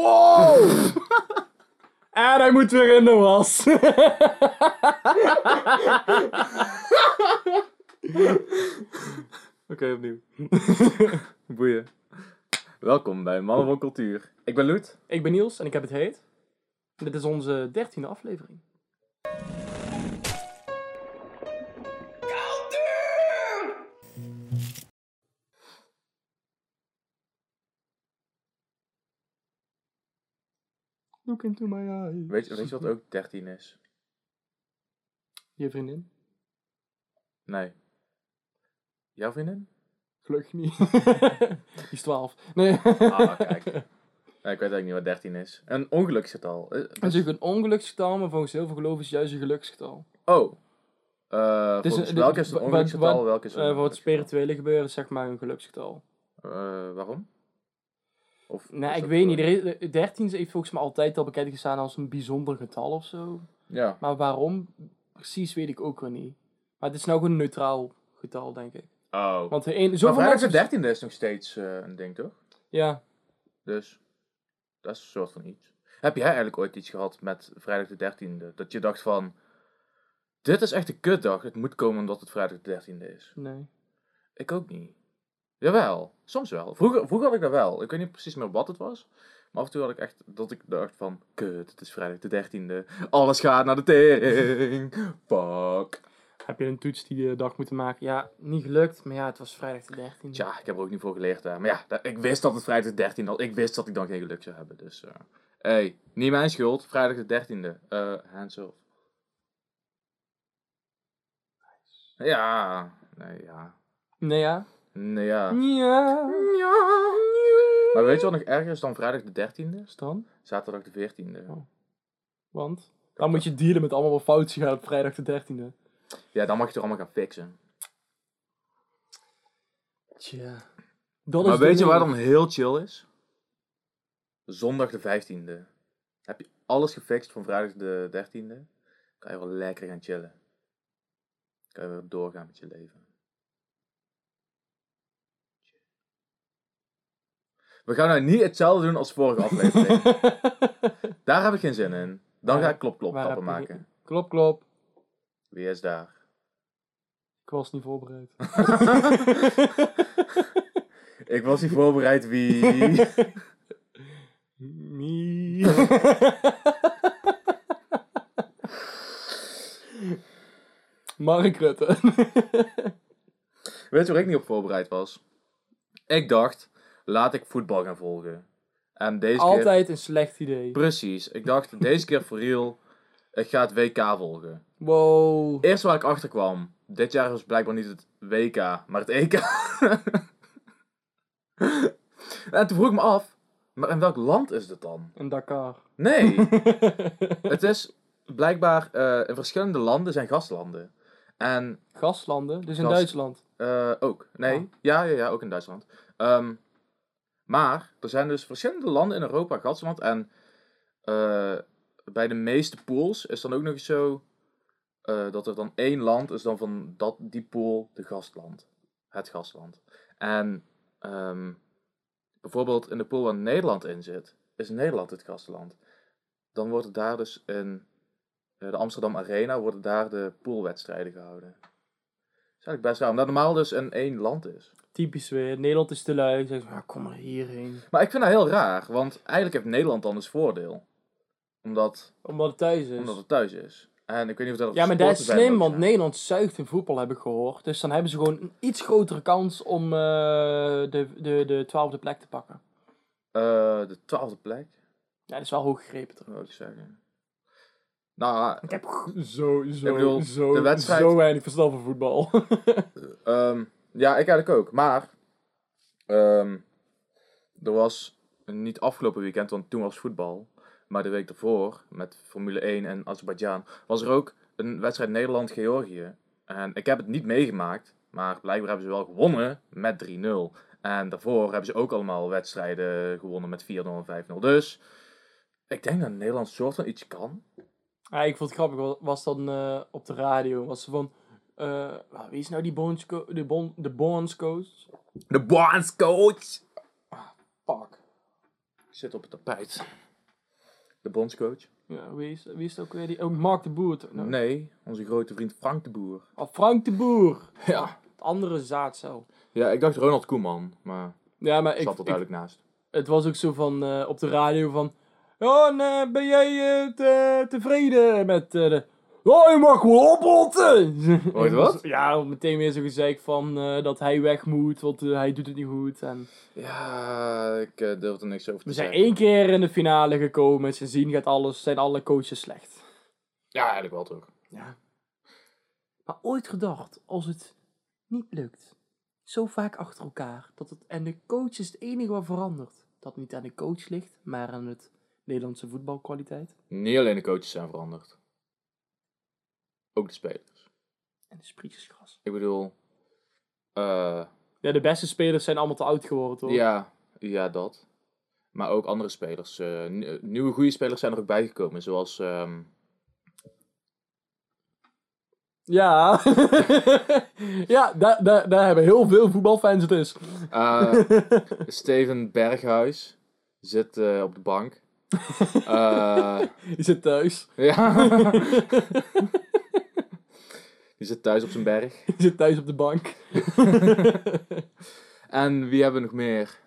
Wow! en hij moet weer in de was. Oké, opnieuw. Boeien. Welkom bij Mannen van Cultuur. Ik ben Loet. ik ben Niels en ik heb het heet. Dit is onze dertiende aflevering. Look into my eyes. Weet je, weet je wat ook 13 is? Je vriendin? Nee. Jouw vriendin? Gelukkig niet. Die is 12. Nee. Ah, kijk. Nee, ik weet eigenlijk niet wat 13 is. Een ongeluksgetal. Eh, Het is natuurlijk een ongeluksgetal, maar volgens heel veel geloven is het juist een geluksgetal. Oh. Eh Dus, volgens eh, welke is het wa- ongeluksgetal? welke is het Eh, voor het spirituele gebeuren zeg maar een geluksgetal. Eh, waarom? Of Nee, ik weet niet. Is- 13 heeft volgens mij altijd al bekend gestaan als een bijzonder getal of zo. Ja. Maar waarom precies weet ik ook weer niet. Maar het is nou gewoon een neutraal getal, denk ik. Oh. Want er een, maar vrijdag de mensen... 13e is nog steeds eh, een ding, toch? Ja, Dus dat is een soort van iets. Heb jij eigenlijk ooit iets gehad met vrijdag de 13e? Dat je dacht van, dit is echt een kutdag. Het moet komen omdat het vrijdag de 13e is. nee. Ik ook niet. Jawel, soms wel. Vroeger, vroeger had ik dat wel. Ik weet niet precies meer wat het was. Maar af en toe had ik echt dat ik dacht van, kut, het is vrijdag de 13e. Alles gaat naar de tering. Fuck. Heb je een toets die de dag moeten maken? Ja, niet gelukt. Maar ja, het was vrijdag de 13e. Tja, ik heb er ook niet voor geleerd. Maar ja, ik wist dat het vrijdag de 13e was. Ik wist dat ik dan geen geluk zou hebben. Dus, eh hey, niet mijn schuld. Vrijdag de 13e. Eh hands off. Ja, nee, ja. Nee, ja. Nee, ja. Ja. Maar weet je wat nog erger is dan vrijdag de 13e? Is dan? Zaterdag de 14e. Oh. Want? Dan moet je dealen met allemaal wat foutjes gaan op vrijdag de 13e. Ja, dan mag je het er allemaal gaan fixen. Tja. Dat maar is weet je waar dan heel chill is? Zondag de 15e. Heb je alles gefixt van vrijdag de 13e? Kan je wel lekker gaan chillen. Kan je weer doorgaan met je leven. We gaan nou niet hetzelfde doen als vorige aflevering. Daar heb ik geen zin in. Dan Waar- ga ik klop klop waar tappen heb je- maken. klop, klop. Wie is daar? Ik was niet voorbereid. Ik was niet voorbereid wie. Me. Mark Rutte. Weet je waar ik niet op voorbereid was? Ik dacht, laat ik voetbal gaan volgen. En deze keer... Altijd een slecht idee. Precies. Ik dacht, deze keer voor real, ik ga het WK volgen. Wow. Eerst waar ik achter kwam, dit jaar was blijkbaar niet het WK, maar het EK. en toen vroeg ik me af, maar in welk land is dit dan? En Dakar. Nee, het is blijkbaar eh, in verschillende landen zijn gastlanden. En Gaslanden, dus in Gas- Duitsland. Eh, ook. Nee. Oh. Ja, ja, ja, ook in Duitsland. Ehm, maar er zijn dus verschillende landen in Europa gastland. En eh, bij de meeste pools is dan ook nog eens zo eh, dat er dan één land is dan van dat, die pool de gastland. Het gastland. En ehm, bijvoorbeeld in de pool waar Nederland in zit, is Nederland het gastland. Dan worden daar dus in eh, de Amsterdam Arena worden daar de poolwedstrijden gehouden. Dat is eigenlijk best raar, omdat het normaal dus in één land is. Typisch weer. Nederland is te lui. Ja, kom maar hierheen. Maar ik vind dat heel raar, want eigenlijk heeft Nederland dan dus voordeel. Omdat, Omdat het thuis is. omdat het thuis is. En ik weet niet of dat op Ja, maar dat is slim, want. Nederland zuigt in voetbal, heb ik gehoord. Dus dan hebben ze gewoon een iets grotere kans om eh, de, de, de twaalfde plek te pakken. Eh, de twaalfde plek, Ja, dat is wel hoog gegrepen. wil ik zeggen. Nou, Ik heb zo, zo, Ik bedoel, zo, de wedstrijd- zo weinig verstand van voetbal. ehm, ja, ik eigenlijk ook. Maar, ehm, er was niet afgelopen weekend, want toen was voetbal. Maar de week ervoor, met Formule 1 en Azerbeidzjan, was er ook een wedstrijd Nederland-Georgië. En ik heb het niet meegemaakt, maar blijkbaar hebben ze wel gewonnen met 3-0. En daarvoor hebben ze ook allemaal wedstrijden gewonnen met 4-0 en 5-0. Dus ik denk dat Nederland soort van iets kan. ja, ik vond het grappig, wa- was dan eh, op de radio, was ze van... eh, wie is nou die bondsco de, bon de bondscoach? De bondscoach! Fuck. zit op het tapijt. De bondscoach. Ja, wie is, wie is het ook weer? Die, oh, Mark de Boer. Nou, Nee, onze grote vriend Frank de Boer. Oh, Frank de Boer. Ja. Het andere zaadcel. Ja, ik dacht Ronald Koeman, maar Ja, maar ik ik, zat er ik, duidelijk naast. het was ook zo van eh, op de radio van... En, eh, ben jij eh, te- tevreden met de... Ja, je mag wel oprotten! Hoor je wat? Ja, meteen weer zo gezegd van eh, dat hij weg moet, want eh, hij doet het niet goed. En Ja, ik eh, durf er niks over te we zijn zeggen. één keer in de finale gekomen. Sindsdien gaat alles, zijn alle coaches slecht. Ja, eigenlijk wel toch. Ja. Maar ooit gedacht, als het niet lukt, zo vaak achter elkaar, dat het, en de coach is het enige wat verandert. Dat niet aan de coach ligt, maar aan het Nederlandse voetbalkwaliteit. Niet alleen de coaches zijn veranderd. Ook de spelers. En de sprietjesgras. Ik bedoel, eh, Ja, de beste spelers zijn allemaal te oud geworden, toch? ja, ja, dat. Maar ook andere spelers. eh, n- nieuwe goede spelers zijn er ook bijgekomen. Zoals, ehm, Ja, ja daar, daar, daar hebben heel veel voetbalfans het dus. eh, Steven Berghuis zit eh, op de bank. Eh, Die zit thuis. ja. Die zit thuis op zijn berg. Die zit thuis op de bank. En wie hebben we nog meer?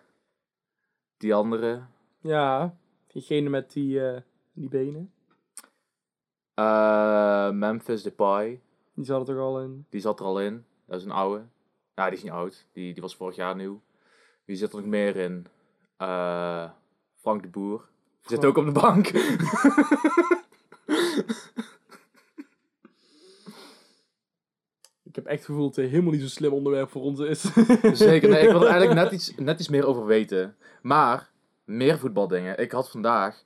Die andere. Ja, diegene met die, eh, die benen. Eh, Memphis Depay. Die zat er toch al in. Die zat er al in. Dat is een oude. Nou, die is niet oud. Die, die was vorig jaar nieuw. Wie zit er nog meer in? Eh, Frank de Boer. Die zit ook op de bank. Ik heb echt het gevoel dat het helemaal niet zo'n slim onderwerp voor ons is. Zeker. Nee, ik wil er eigenlijk net iets, net iets meer over weten. Maar, meer voetbaldingen. Ik had vandaag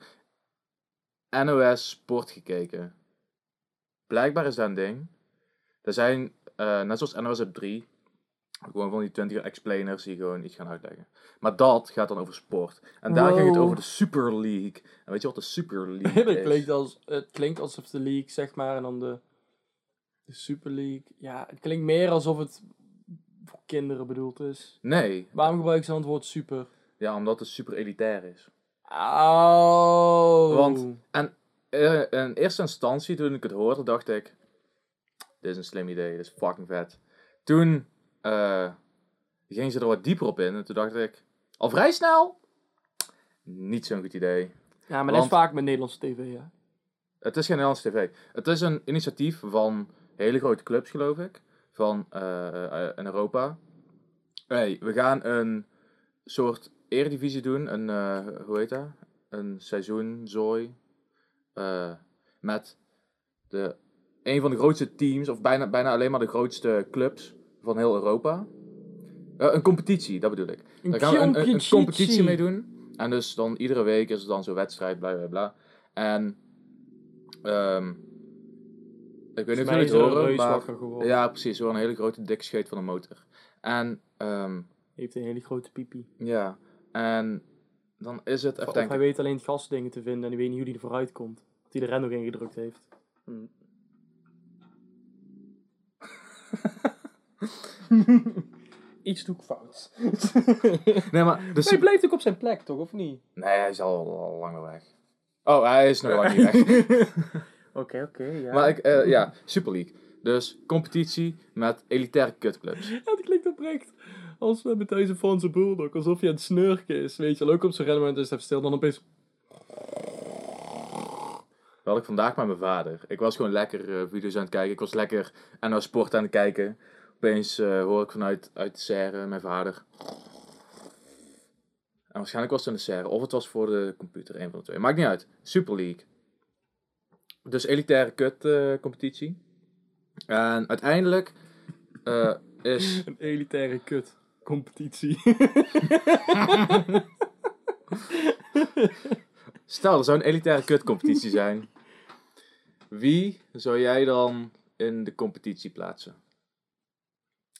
NOS Sport gekeken. Blijkbaar is dat een ding. Er zijn, eh, net zoals NOS op 3, gewoon van die 20 explainers die gewoon iets gaan uitleggen. Maar dat gaat dan over sport. En daar ging het over de Super League. En weet je wat de Super League is? klinkt als, het klinkt alsof de league, zeg maar, en dan de, de Super League. Ja, het klinkt meer alsof het voor kinderen bedoeld is. Nee. Waarom gebruiken ze dan het woord super? Ja, omdat het super elitair is. Oh. Want- Eh, in eerste instantie, toen ik het hoorde, dacht ik... Dit is een slim idee, dit is fucking vet. Toen eh gingen ze er wat dieper op in. En toen dacht ik... Al vrij snel? Niet zo'n goed idee. Ja, maar dat is Want- vaak met Nederlandse tv, ja. Het is geen Nederlandse tv. Het is een initiatief van hele grote clubs, geloof ik. Van eh, eh, in Europa. Hey, we gaan een soort eredivisie doen. Een, eh, hoe heet dat? Een seizoenzooi. met de, een van de grootste teams, of bijna, bijna alleen maar de grootste clubs van heel Europa. Een competitie, dat bedoel ik. Een Daar gaan we een, een, een competitie. mee doen. En dus dan iedere week is er dan zo'n wedstrijd, bla bla bla. En ehm ik weet niet of jullie het er een horen, maar... geworden. Ja, precies. Zo'n hele grote dikke scheet van een motor. En, ehm, Heeft een hele grote piepie. ja. En dan is het, Of hij weet alleen het gasdingen te vinden en die weet niet hoe die er vooruit komt. Dat hij de ren nog ingedrukt heeft. Hm. Iets doe ik fout. Nee, maar... Dus, hij blijft ook op zijn plek, toch? Of niet? nee, hij is al, al langer weg. Oh, hij is nog lang niet weg. Oké, oké, ja. Maar ik, eh, ja, Super League. Dus competitie met elitaire kutclubs. Ja, dat klinkt oprecht. Als we met deze Franse bulldog, alsof je aan het snurken is. Weet je, ook op zo'n renmoment is het stil, dan opeens... Dat had ik vandaag met mijn vader. Ik was gewoon lekker eh, video's aan het kijken. Ik was lekker NO Sport aan het kijken. Opeens eh, hoor ik vanuit uit de serre mijn vader. En waarschijnlijk was het in de serre. Of het was voor de computer. Een van de twee. Maakt niet uit. Super League. Dus elitaire kut eh, competitie. En uiteindelijk eh, is... Een elitaire kut. Competitie. Stel, er zou een elitaire kutcompetitie zijn. Wie zou jij dan in de competitie plaatsen?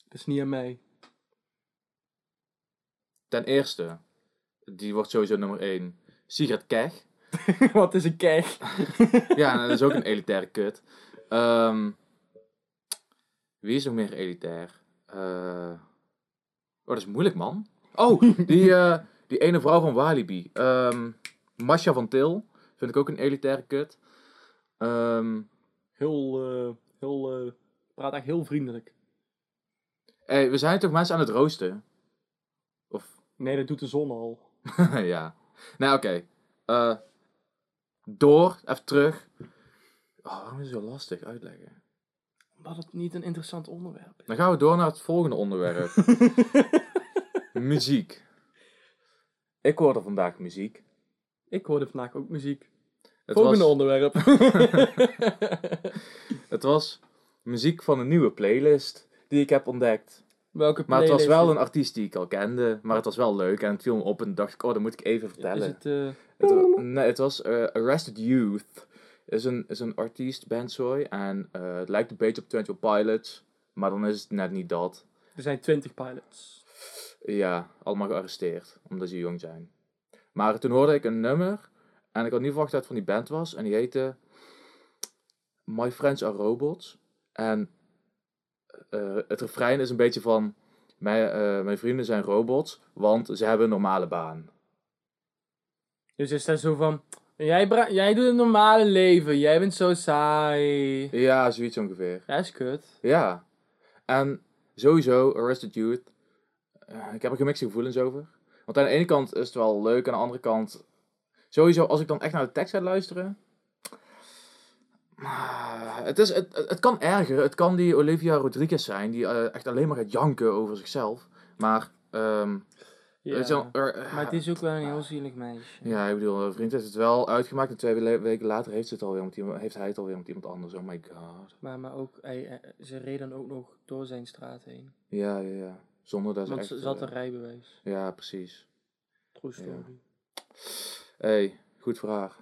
dat is niet aan mij. Ten eerste, die wordt sowieso nummer 1. Sigrid Keg. Wat is een keg? Ja, dat is ook een elitaire kut. Ehm, wie is nog meer elitair? Eh, oh, dat is moeilijk, man. Oh, die, eh, die ene vrouw van Walibi. Ehm Masha van Til. Vind ik ook een elitaire kut. Ehm Heel, eh, heel, eh, praat echt heel vriendelijk. hey, we zijn toch mensen aan het roosten? Of Nee, dat doet de zon al. ja. Nou, oké. Eh, door, even terug. Oh, waarom is het zo lastig uitleggen? Omdat het niet een interessant onderwerp is. Dan gaan we door naar het volgende onderwerp. muziek. Ik hoorde vandaag muziek. Ik hoorde vandaag ook muziek. Het Volgende was, onderwerp. het was muziek van een nieuwe playlist die ik heb ontdekt. Welke Maar het was wel is- een artiest die ik al kende. Maar het was wel leuk en het viel me op en dacht ik, oh, dat moet ik even Is vertellen. het, eh, Het, wa- nee, het was eh, Arrested Youth. Is een, is een artiest, bandzooi. En eh, het lijkt een beetje op 21 Pilots. Maar dan is het net niet dat. er zijn 20 pilots. Ja, allemaal gearresteerd. Omdat ze jong zijn. Maar toen hoorde ik een nummer. En ik had niet verwacht dat het van die band was. En die heette My Friends Are Robots. En eh, het refrein is een beetje van... Mijn, eh, mijn vrienden zijn robots, want ze hebben een normale baan. Dus is dat zo van... Jij, jij doet een normale leven. Jij bent zo saai. Ja, zoiets ongeveer. Dat is kut. Ja. En sowieso, Arrested Youth. eh, ik heb er gemixte gevoelens over. Want aan de ene kant is het wel leuk, aan de andere kant... Sowieso, als ik dan echt naar de tekst ga luisteren... Het, is, het, het kan erger. Het kan die Olivia Rodriguez zijn, die eh, echt alleen maar gaat janken over zichzelf. Maar, ehm Ja. wel, er- Maar het is ook wel een heel zielig meisje. Ja, ik bedoel, een vriend heeft het wel uitgemaakt en twee we- weken later heeft, ze het alweer met iemand, heeft hij het alweer met iemand anders. Oh my god. Maar, maar ook, hij, hij- ze reed dan ook nog door zijn straat heen. Ja, ja, ja. Zonder dat ze Want echt... ze zat eh, een rijbewijs. Ja, precies. True story. hey, goed vraag.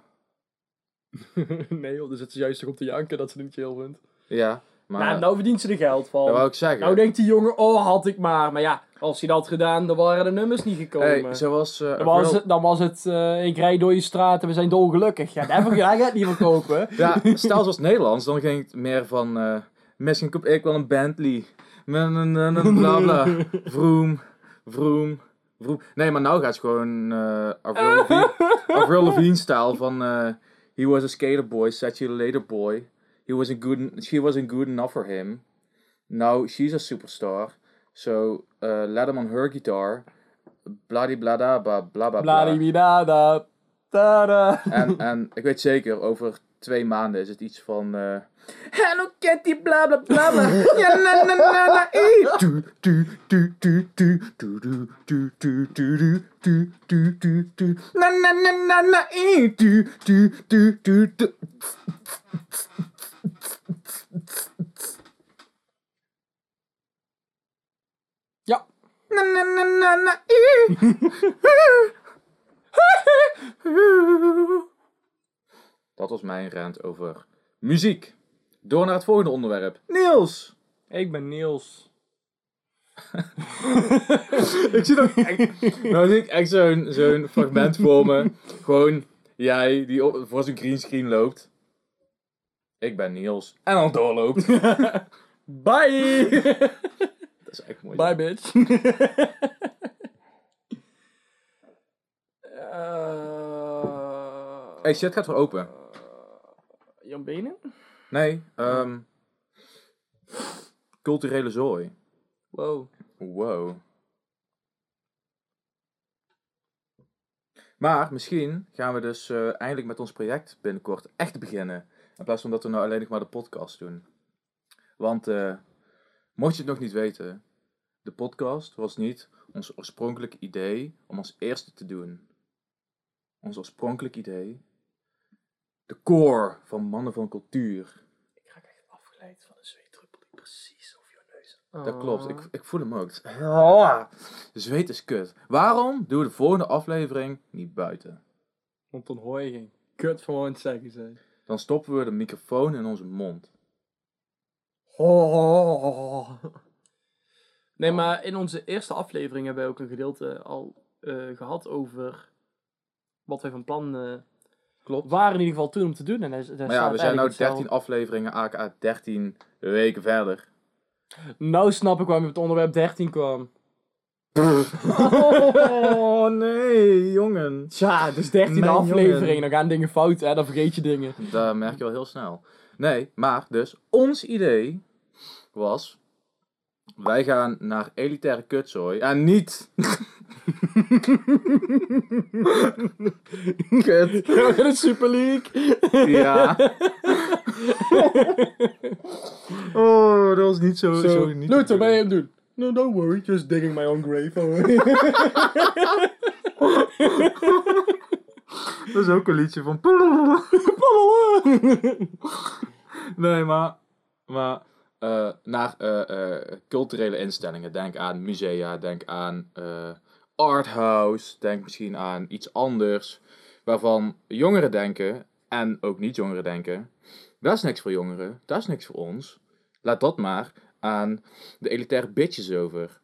nee joh, daar zit ze juist op te janken dat ze het niet chill vindt. Ja, maar... nou, nou verdient ze er geld van. dat wou ik zeggen. Nou denkt die jongen, oh had ik maar. Maar ja, als hij dat had gedaan, dan waren de nummers niet gekomen. hey, zoals... eh, dan, was het, dan was het, eh, ik rijd door je straat en we zijn dolgelukkig. Ja, daarvoor ga het niet verkopen. Ja, stel zoals Nederlands, dan ging het meer van... eh misschien koop ik wel een Bentley. Bla. Vroom, vroom, vroom. Nee, maar nou gaat het gewoon eh Avril Lavigne, Avril Lavigne stijl van... he was a skater boy, later boy. He wasn't good, she wasn't good enough for him. Now she's a superstar. So uh, let him on her guitar. Blada bla bla bla bla. Bladibidada. Tada. En, en ik weet zeker, over twee maanden is het iets van... eh Hello Kitty, bla bla bla bla. Ja, na na na na. du, du, du, du, du. Na na na na na. du, du, du, du. Ja. Na na na na na. Dat was mijn rant over muziek. Door naar het volgende onderwerp. Niels! Ik ben Niels. ik zie nog echt, nou zie ik echt zo'n zo'n fragment voor me. Gewoon jij die op, voor zijn greenscreen loopt. Ik ben Niels. En dan doorloopt. Bye. Dat is echt mooi. Bye, bitch. Eh, Hey, shit gaat weer open. Jan Benen? Nee, ehm culturele zooi. Wow. Wow. Maar misschien gaan we dus eh, eindelijk met ons project binnenkort echt beginnen. In plaats van dat we nou alleen nog maar de podcast doen. Want eh, mocht je het nog niet weten, de podcast was niet ons oorspronkelijke idee om als eerste te doen. Ons oorspronkelijke idee, de core van mannen van cultuur. Ik raak echt afgeleid van een zweetdruppel die precies over je neus. Dat klopt, ik, ik voel hem ook. De zweet is kut. Waarom doen we de volgende aflevering niet buiten? Want dan hoor je geen kut van wat zeggen ze. Dan stoppen we de microfoon in onze mond. Oh. Nee, maar in onze eerste aflevering hebben wij ook een gedeelte al eh, gehad over wat wij van plan eh, Klopt. waren in ieder geval toen om te doen. En daar, daar Maar ja, we zijn nu eigenlijk 13 hetzelfde. afleveringen, aka 13 weken verder. Nou snap ik waarom je op het onderwerp 13 kwam. Oh nee, jongen. Tja, dus 13 Mijn aflevering, jongen. dan gaan dingen fout, hè? dan vergeet je dingen. Dat merk je wel heel snel. Nee, maar dus ons idee was... Wij gaan naar elitaire kutzooi. En niet... Kut. Gaan we naar de Super League? Ja. oh, dat was niet zo... Zo, zo niet Luther, ben je hem doen? No, don't worry, just digging my own grave. Dat is ook een liedje van... Nee, maar... Maar... eh, naar eh, eh, culturele instellingen. Denk aan musea, denk aan arthouse, denk misschien aan iets anders. Waarvan jongeren denken, en ook niet-jongeren denken... Dat is niks voor jongeren, dat is niks voor ons. Laat dat maar aan de elitaire bitches over.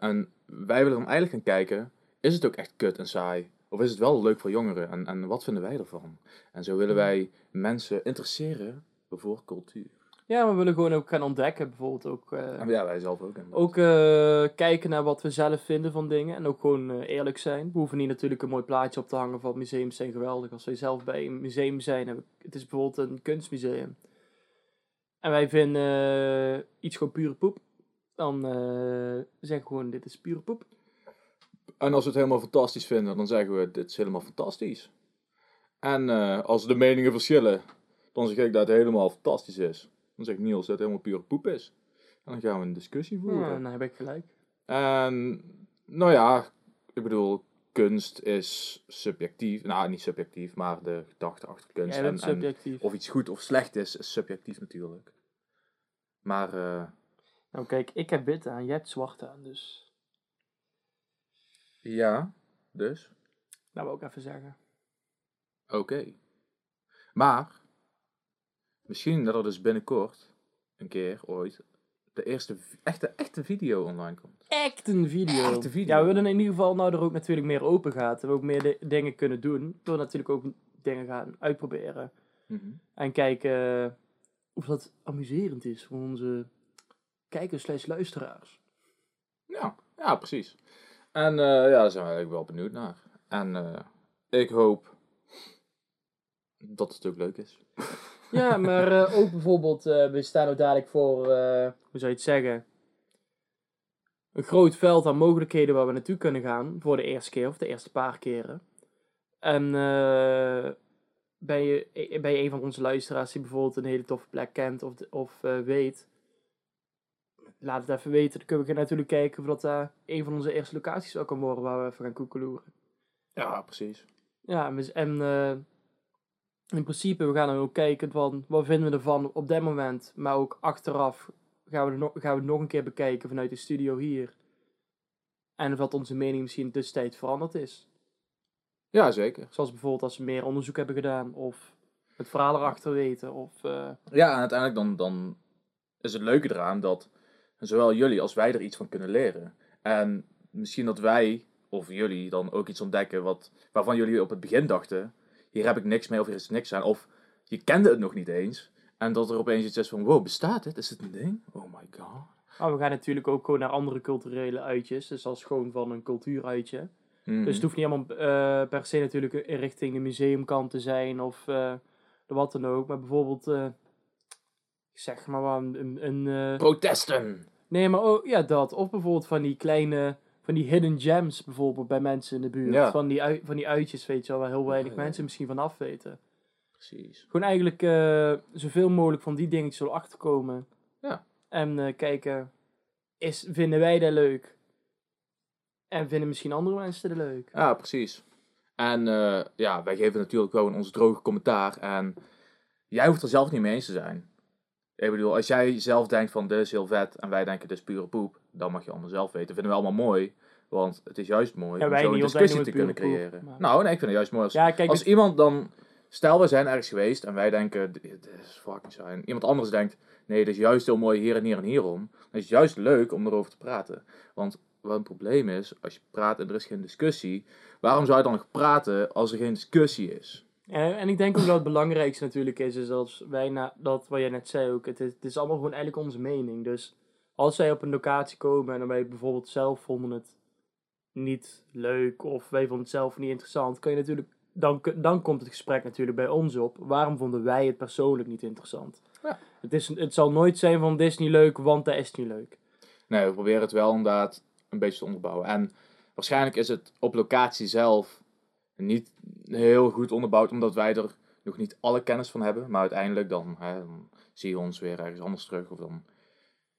En wij willen dan eigenlijk gaan kijken... Is het ook echt kut en saai? Of is het wel leuk voor jongeren? En, en wat vinden wij ervan? En zo willen wij mensen interesseren voor cultuur. Ja, we willen gewoon ook gaan ontdekken, bijvoorbeeld ook... eh, ja, wij zelf ook. inderdaad. Ook eh, kijken naar wat we zelf vinden van dingen. En ook gewoon eh, eerlijk zijn. We hoeven niet natuurlijk een mooi plaatje op te hangen van museums zijn geweldig. Als wij zelf bij een museum zijn. Het is bijvoorbeeld een kunstmuseum. En wij vinden eh, iets gewoon pure poep. Dan eh zeggen we gewoon dit is pure poep. En als we het helemaal fantastisch vinden, dan zeggen we dit is helemaal fantastisch. En eh, als de meningen verschillen, dan zeg ik dat het helemaal fantastisch is. Dan zegt Niels dat het helemaal pure poep is. En dan gaan we een discussie voeren. Ja, dan heb ik gelijk. En nou ja, ik bedoel, kunst is subjectief. Nou, niet subjectief, maar de gedachte achter kunst. En, of iets goed of slecht is, is subjectief natuurlijk. Maar eh, Nou kijk, ik heb wit aan, jij hebt zwart aan. Dus ja, dus. dat wil ik even zeggen. Oké. Maar, misschien dat er dus binnenkort, een keer ooit, de eerste echte, echte video online komt. Echt een video. Echt een video. Ja, we willen in ieder geval nou er ook natuurlijk meer open gaat. En we ook meer di- dingen kunnen doen. Door natuurlijk ook dingen gaan uitproberen. En kijken eh, of dat amuserend is voor onze kijkers slash luisteraars. Ja, ja, precies. En eh, ja, daar zijn we eigenlijk wel benieuwd naar. En eh, ik hoop dat het ook leuk is. Ja, maar eh, ook bijvoorbeeld, eh, we staan ook dadelijk voor, eh, hoe zou je het zeggen? Een groot veld aan mogelijkheden waar we naartoe kunnen gaan. Voor de eerste keer of de eerste paar keren. En eh, ben, je, ben je een van onze luisteraars die bijvoorbeeld een hele toffe plek kent of, of weet. Laat het even weten. Dan kunnen we natuurlijk kijken of dat daar een van onze eerste locaties ook kan worden waar we even gaan koekeloeren. Ja, precies. Ja, en eh, in principe, we gaan dan ook kijken van wat vinden we ervan op dat moment. Maar ook achteraf gaan we, nog, gaan we het nog een keer bekijken vanuit de studio hier. En of dat onze mening misschien in de tussentijd veranderd is. Ja, zeker. Zoals bijvoorbeeld als we meer onderzoek hebben gedaan of het verhaal erachter weten. Of, eh, Ja, en uiteindelijk dan, dan is het leuke eraan dat zowel jullie als wij er iets van kunnen leren. En misschien dat wij, of jullie, dan ook iets ontdekken wat, waarvan jullie op het begin dachten, hier heb ik niks mee of hier is niks aan. Of je kende het nog niet eens. En dat er opeens iets is van, wow, bestaat dit? Is dit een ding? Oh my god. maar we gaan natuurlijk ook gewoon naar andere culturele uitjes. Dus als gewoon van een cultuuruitje. Mhm. Dus het hoeft niet allemaal eh, per se natuurlijk richting de museumkant te zijn of eh, de wat dan ook. Maar bijvoorbeeld, eh, zeg maar wat, een... een, een, Protesten! nee, maar ook, ja, dat. Of bijvoorbeeld van die kleine, van die hidden gems bijvoorbeeld bij mensen in de buurt. Ja. Van, die van die uitjes, weet je wel, waar heel weinig Ja, ja, mensen misschien van af weten. Precies. Gewoon eigenlijk eh, zoveel mogelijk van die dingetjes zullen achterkomen. Ja. En eh, kijken, is, vinden wij dat leuk? En vinden misschien andere mensen dat leuk? Ja, precies. En eh, ja, wij geven natuurlijk gewoon ons droge commentaar. En jij hoeft er zelf niet mee eens te zijn. Ik bedoel, als jij zelf denkt van dit is heel vet en wij denken dit is pure poep, dan mag je allemaal zelf weten. Vinden we allemaal mooi, want het is juist mooi Ja, om zo een discussie te kunnen creëren. poep, maar- Nou, nee, ik vind het juist mooi als, Ja, kijk, als iemand dan, stel we zijn ergens geweest en wij denken dit is fucking. En iemand anders denkt, nee, dit is juist heel mooi hier en hier en hierom. Dan is het juist leuk om erover te praten. Want wat een probleem is, als je praat en er is geen discussie, waarom zou je dan nog praten als er geen discussie is? En, en ik denk ook dat het belangrijkste natuurlijk is, is als wij na, dat wat jij net zei ook, het is, het is allemaal gewoon eigenlijk onze mening. Dus als zij op een locatie komen en dan wij bijvoorbeeld zelf vonden het niet leuk of wij vonden het zelf niet interessant, kan je natuurlijk, dan, dan komt het gesprek natuurlijk bij ons op. Waarom vonden wij het persoonlijk niet interessant? Ja. Het, is, het zal nooit zijn van dit is niet leuk, want dat is niet leuk. Nee, we proberen het wel inderdaad een beetje te onderbouwen. En waarschijnlijk is het op locatie zelf niet heel goed onderbouwd, omdat wij er nog niet alle kennis van hebben. Maar uiteindelijk dan, hè, dan zie je ons weer ergens anders terug. Of dan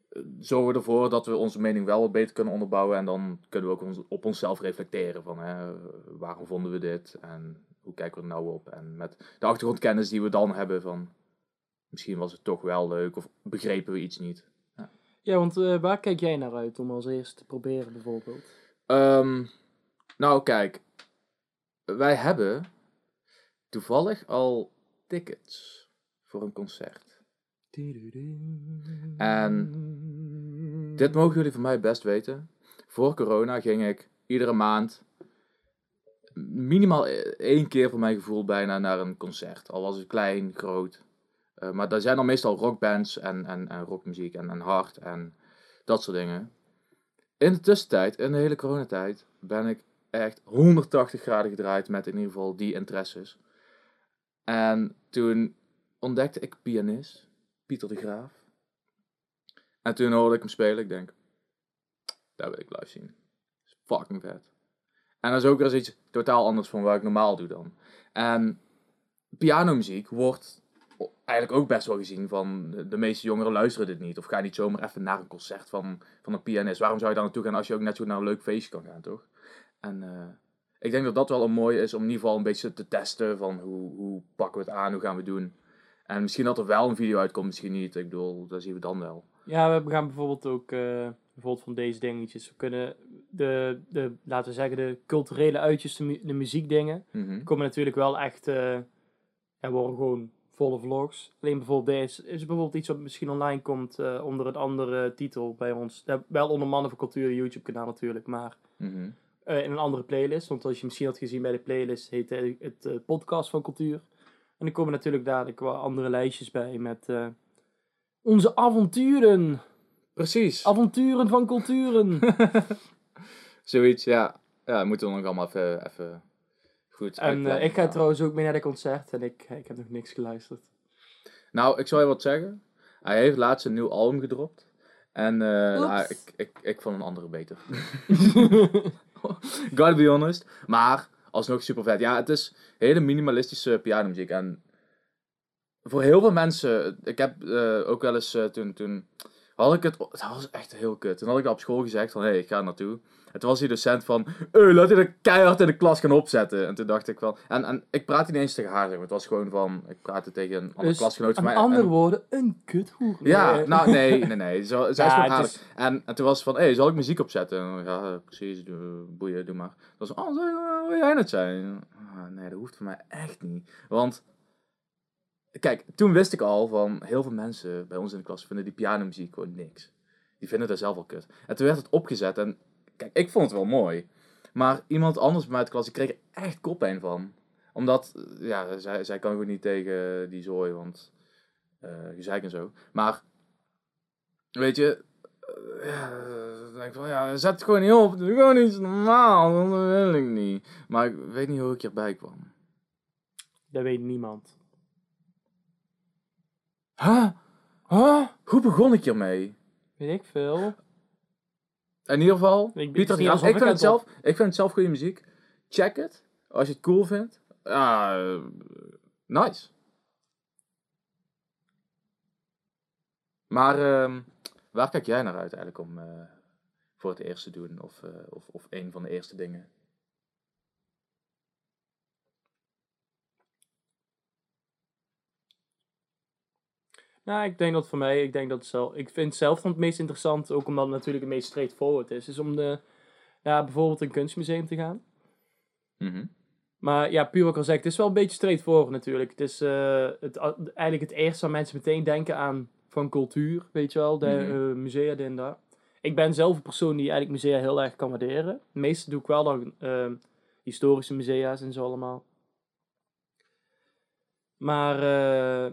eh, zorgen we ervoor dat we onze mening wel wat beter kunnen onderbouwen. En dan kunnen we ook ons, op onszelf reflecteren van hè, waarom vonden we dit en hoe kijken we er nou op. En met de achtergrondkennis die we dan hebben van misschien was het toch wel leuk of begrepen we iets niet. Ja, want eh, waar kijk jij naar uit om als eerste te proberen bijvoorbeeld? Ehm, nou, kijk. Wij hebben toevallig al tickets voor een concert. En Dit mogen jullie van mij best weten. Voor corona ging ik iedere maand minimaal e- één keer voor mijn gevoel bijna naar een concert. Al was het klein, groot. Eh, maar daar zijn dan meestal rockbands en, en, en rockmuziek en, en hard en dat soort dingen. In de tussentijd, in de hele coronatijd, ben ik echt 180 graden gedraaid met in ieder geval die interesses. En toen ontdekte ik pianist, Pieter de Graaf. En toen hoorde ik hem spelen, ik denk, daar wil ik live zien. Is fucking vet. En dat is ook weer eens iets totaal anders van wat ik normaal doe dan. En pianomuziek wordt eigenlijk ook best wel gezien van de, de meeste jongeren luisteren dit niet. Of ga niet zomaar even naar een concert van, van een pianist. Waarom zou je daar naartoe gaan als je ook net zo naar een leuk feestje kan gaan, toch? En eh, ik denk dat dat wel een mooie is om in ieder geval een beetje te testen van hoe, hoe pakken we het aan, hoe gaan we het doen. En misschien dat er wel een video uitkomt, misschien niet. Ik bedoel, dat zien we dan wel. Ja, we gaan bijvoorbeeld ook eh, bijvoorbeeld van deze dingetjes. We kunnen de, de, laten we zeggen, de culturele uitjes, de, mu- de muziekdingen, Mhm. komen natuurlijk wel echt, eh ja, worden gewoon volle vlogs. Alleen bijvoorbeeld deze is bijvoorbeeld iets wat misschien online komt eh, onder een andere titel bij ons. Wel onder Mannen voor Cultuur YouTube kanaal natuurlijk, maar Mhm. Eh, in een andere playlist. Want als je misschien had gezien bij de playlist, heet het, het eh, podcast van cultuur. En er komen natuurlijk dadelijk wel andere lijstjes bij met eh, onze avonturen. Precies. Avonturen van culturen. Zoiets, ja. Ja, moeten we nog allemaal even, even goed en ik ga trouwens ook mee naar de concert en ik, ik heb nog niks geluisterd. Nou, ik zal je wat zeggen. Hij heeft laatst een nieuw album gedropt. En eh, nou, ik, ik, ik vond een andere beter. Gotta be honest. Maar alsnog super vet. Ja, het is hele minimalistische pianomuziek. En voor heel veel mensen, ik heb eh, ook wel eens eh, toen, toen had ik het, dat was echt heel kut. Toen had ik op school gezegd van, hé, hey, ik ga naartoe. En toen was die docent van, hey, laat je dat keihard in de klas gaan opzetten. En toen dacht ik wel, en, en ik praatte niet eens tegen haar, zeg maar. het was gewoon van, ik praatte tegen een andere Dus, klasgenoot van Met mij. en- andere woorden, een kuthoer. ja, Nee. nou nee, nee, nee. Zo, zij is Ja, het aardig. is- En, en toen was het van, hé, hey, zal ik muziek opzetten? En, ja, precies, doe, boeien, doe maar. Dat was, oh, zou- wil jij het zijn? Ah, nee, dat hoeft voor mij echt niet. Want, kijk, toen wist ik al van, heel veel mensen bij ons in de klas vinden die pianomuziek gewoon niks. Die vinden dat zelf al kut. En toen werd het opgezet en, kijk, ik vond het wel mooi. Maar iemand anders bij mij uit de klas, die kreeg er echt koppijn van. Omdat, eh, ja, zij, zij kan gewoon niet tegen die zooi, want eh gezeik en zo. Maar, weet je, eh, ja, dan denk ik van, ja, zet het gewoon niet op. Doe gewoon iets normaal, dat wil ik niet. Maar ik weet niet hoe ik hierbij kwam. Dat weet niemand. Huh? Huh? Hoe begon ik hiermee? Weet ik veel. In ieder geval, Ik- Pieter Ik ik vind, het zelf, ik vind het zelf goede muziek. Check het. Als je het cool vindt. Eh, nice. Maar ehm, waar kijk jij naar uit eigenlijk om eh, voor het eerst te doen? Of, eh, of, of een van de eerste dingen? Nou, ik denk dat voor mij, ik denk dat zelf, ik vind zelf dan het meest interessant, ook omdat het natuurlijk het meest straightforward is, is om de, ja, bijvoorbeeld een kunstmuseum te gaan. Mhm. Maar ja, puur wat ik al zeg, het is wel een beetje straightforward natuurlijk. Het is eh, het, eigenlijk het eerste waar mensen meteen denken aan van cultuur, weet je wel, de Mhm. eh, musea, dit en dat. Ik ben zelf een persoon die eigenlijk musea heel erg kan waarderen. Het meeste doe ik wel dan eh, historische musea's en zo allemaal. Maar eh,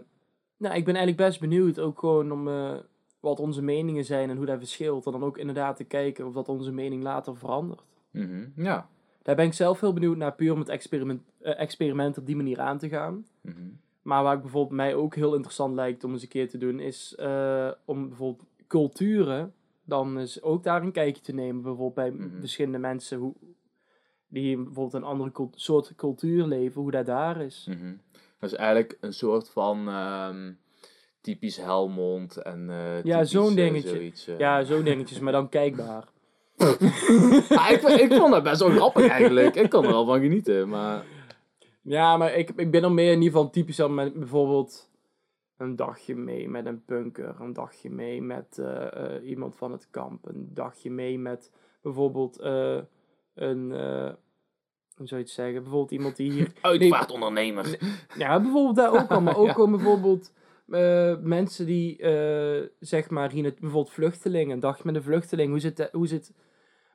nou, ik ben eigenlijk best benieuwd ook gewoon om, eh, wat onze meningen zijn en hoe dat verschilt. En dan ook inderdaad te kijken of dat onze mening later verandert. Mhm. Ja. Daar ben ik zelf heel benieuwd naar, puur om het experiment, eh, experiment op die manier aan te gaan. Mhm. Maar waar ik bijvoorbeeld mij ook heel interessant lijkt om eens een keer te doen, is eh, om bijvoorbeeld culturen dan eens ook daar een kijkje te nemen. Bijvoorbeeld bij Mhm. verschillende mensen hoe, die bijvoorbeeld een andere cult- soort cultuur leven, hoe dat daar is. Mhm. Dat is eigenlijk een soort van ehm, typisch Helmond en eh Ja, zo'n eh, dingetje. zoiets, eh. Ja, zo'n dingetjes, maar dan kijkbaar. Ah, ik, ik vond dat best wel grappig eigenlijk. Ik kan er wel van genieten, maar... Ja, maar ik, ik ben er meer in ieder geval typisch aan met bijvoorbeeld een dagje mee met een punker, een dagje mee met iemand van het kamp, een dagje mee met bijvoorbeeld een, hoe zou je het zeggen, bijvoorbeeld iemand die hier, Uitvaartondernemer. ja, bijvoorbeeld daar ook al, maar ook Ja. gewoon bijvoorbeeld eh, mensen die, eh, zeg maar, hier, bijvoorbeeld vluchtelingen, een dagje met een vluchteling, hoe zit, hoe zit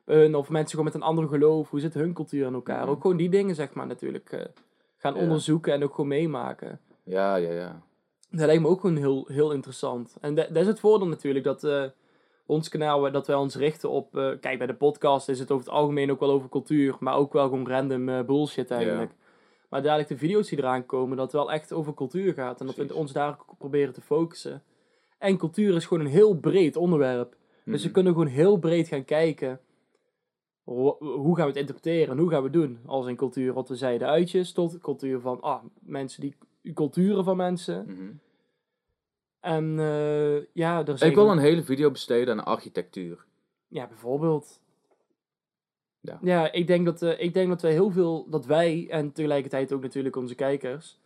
hun, of mensen gewoon met een ander geloof, hoe zit hun cultuur in elkaar, Mhm. ook gewoon die dingen, zeg maar, natuurlijk eh, gaan Ja. onderzoeken en ook gewoon meemaken. Ja, ja, ja. Dat lijkt me ook gewoon heel, heel interessant. En da- dat is het voordeel natuurlijk, dat ons kanaal, dat wij ons richten op... eh, kijk, bij de podcast is het over het algemeen ook wel over cultuur, maar ook wel gewoon random eh, bullshit eigenlijk. Maar dadelijk de video's die eraan komen, dat het wel echt over cultuur gaat. En dat we ons daar ook proberen te focussen. En cultuur is gewoon een heel breed onderwerp. Dus we Mhm. kunnen gewoon heel breed gaan kijken. Ho- Hoe gaan we het interpreteren en hoe gaan we het doen? Als in cultuur, wat we zeiden, uitjes, tot cultuur van ah, mensen die culturen van mensen. Mhm. En eh, ja, er zijn Ik wil een hele video besteden aan architectuur. Ja, bijvoorbeeld. Ja. Ja, ik denk dat, eh, ik denk dat wij heel veel, dat wij en tegelijkertijd ook natuurlijk onze kijkers,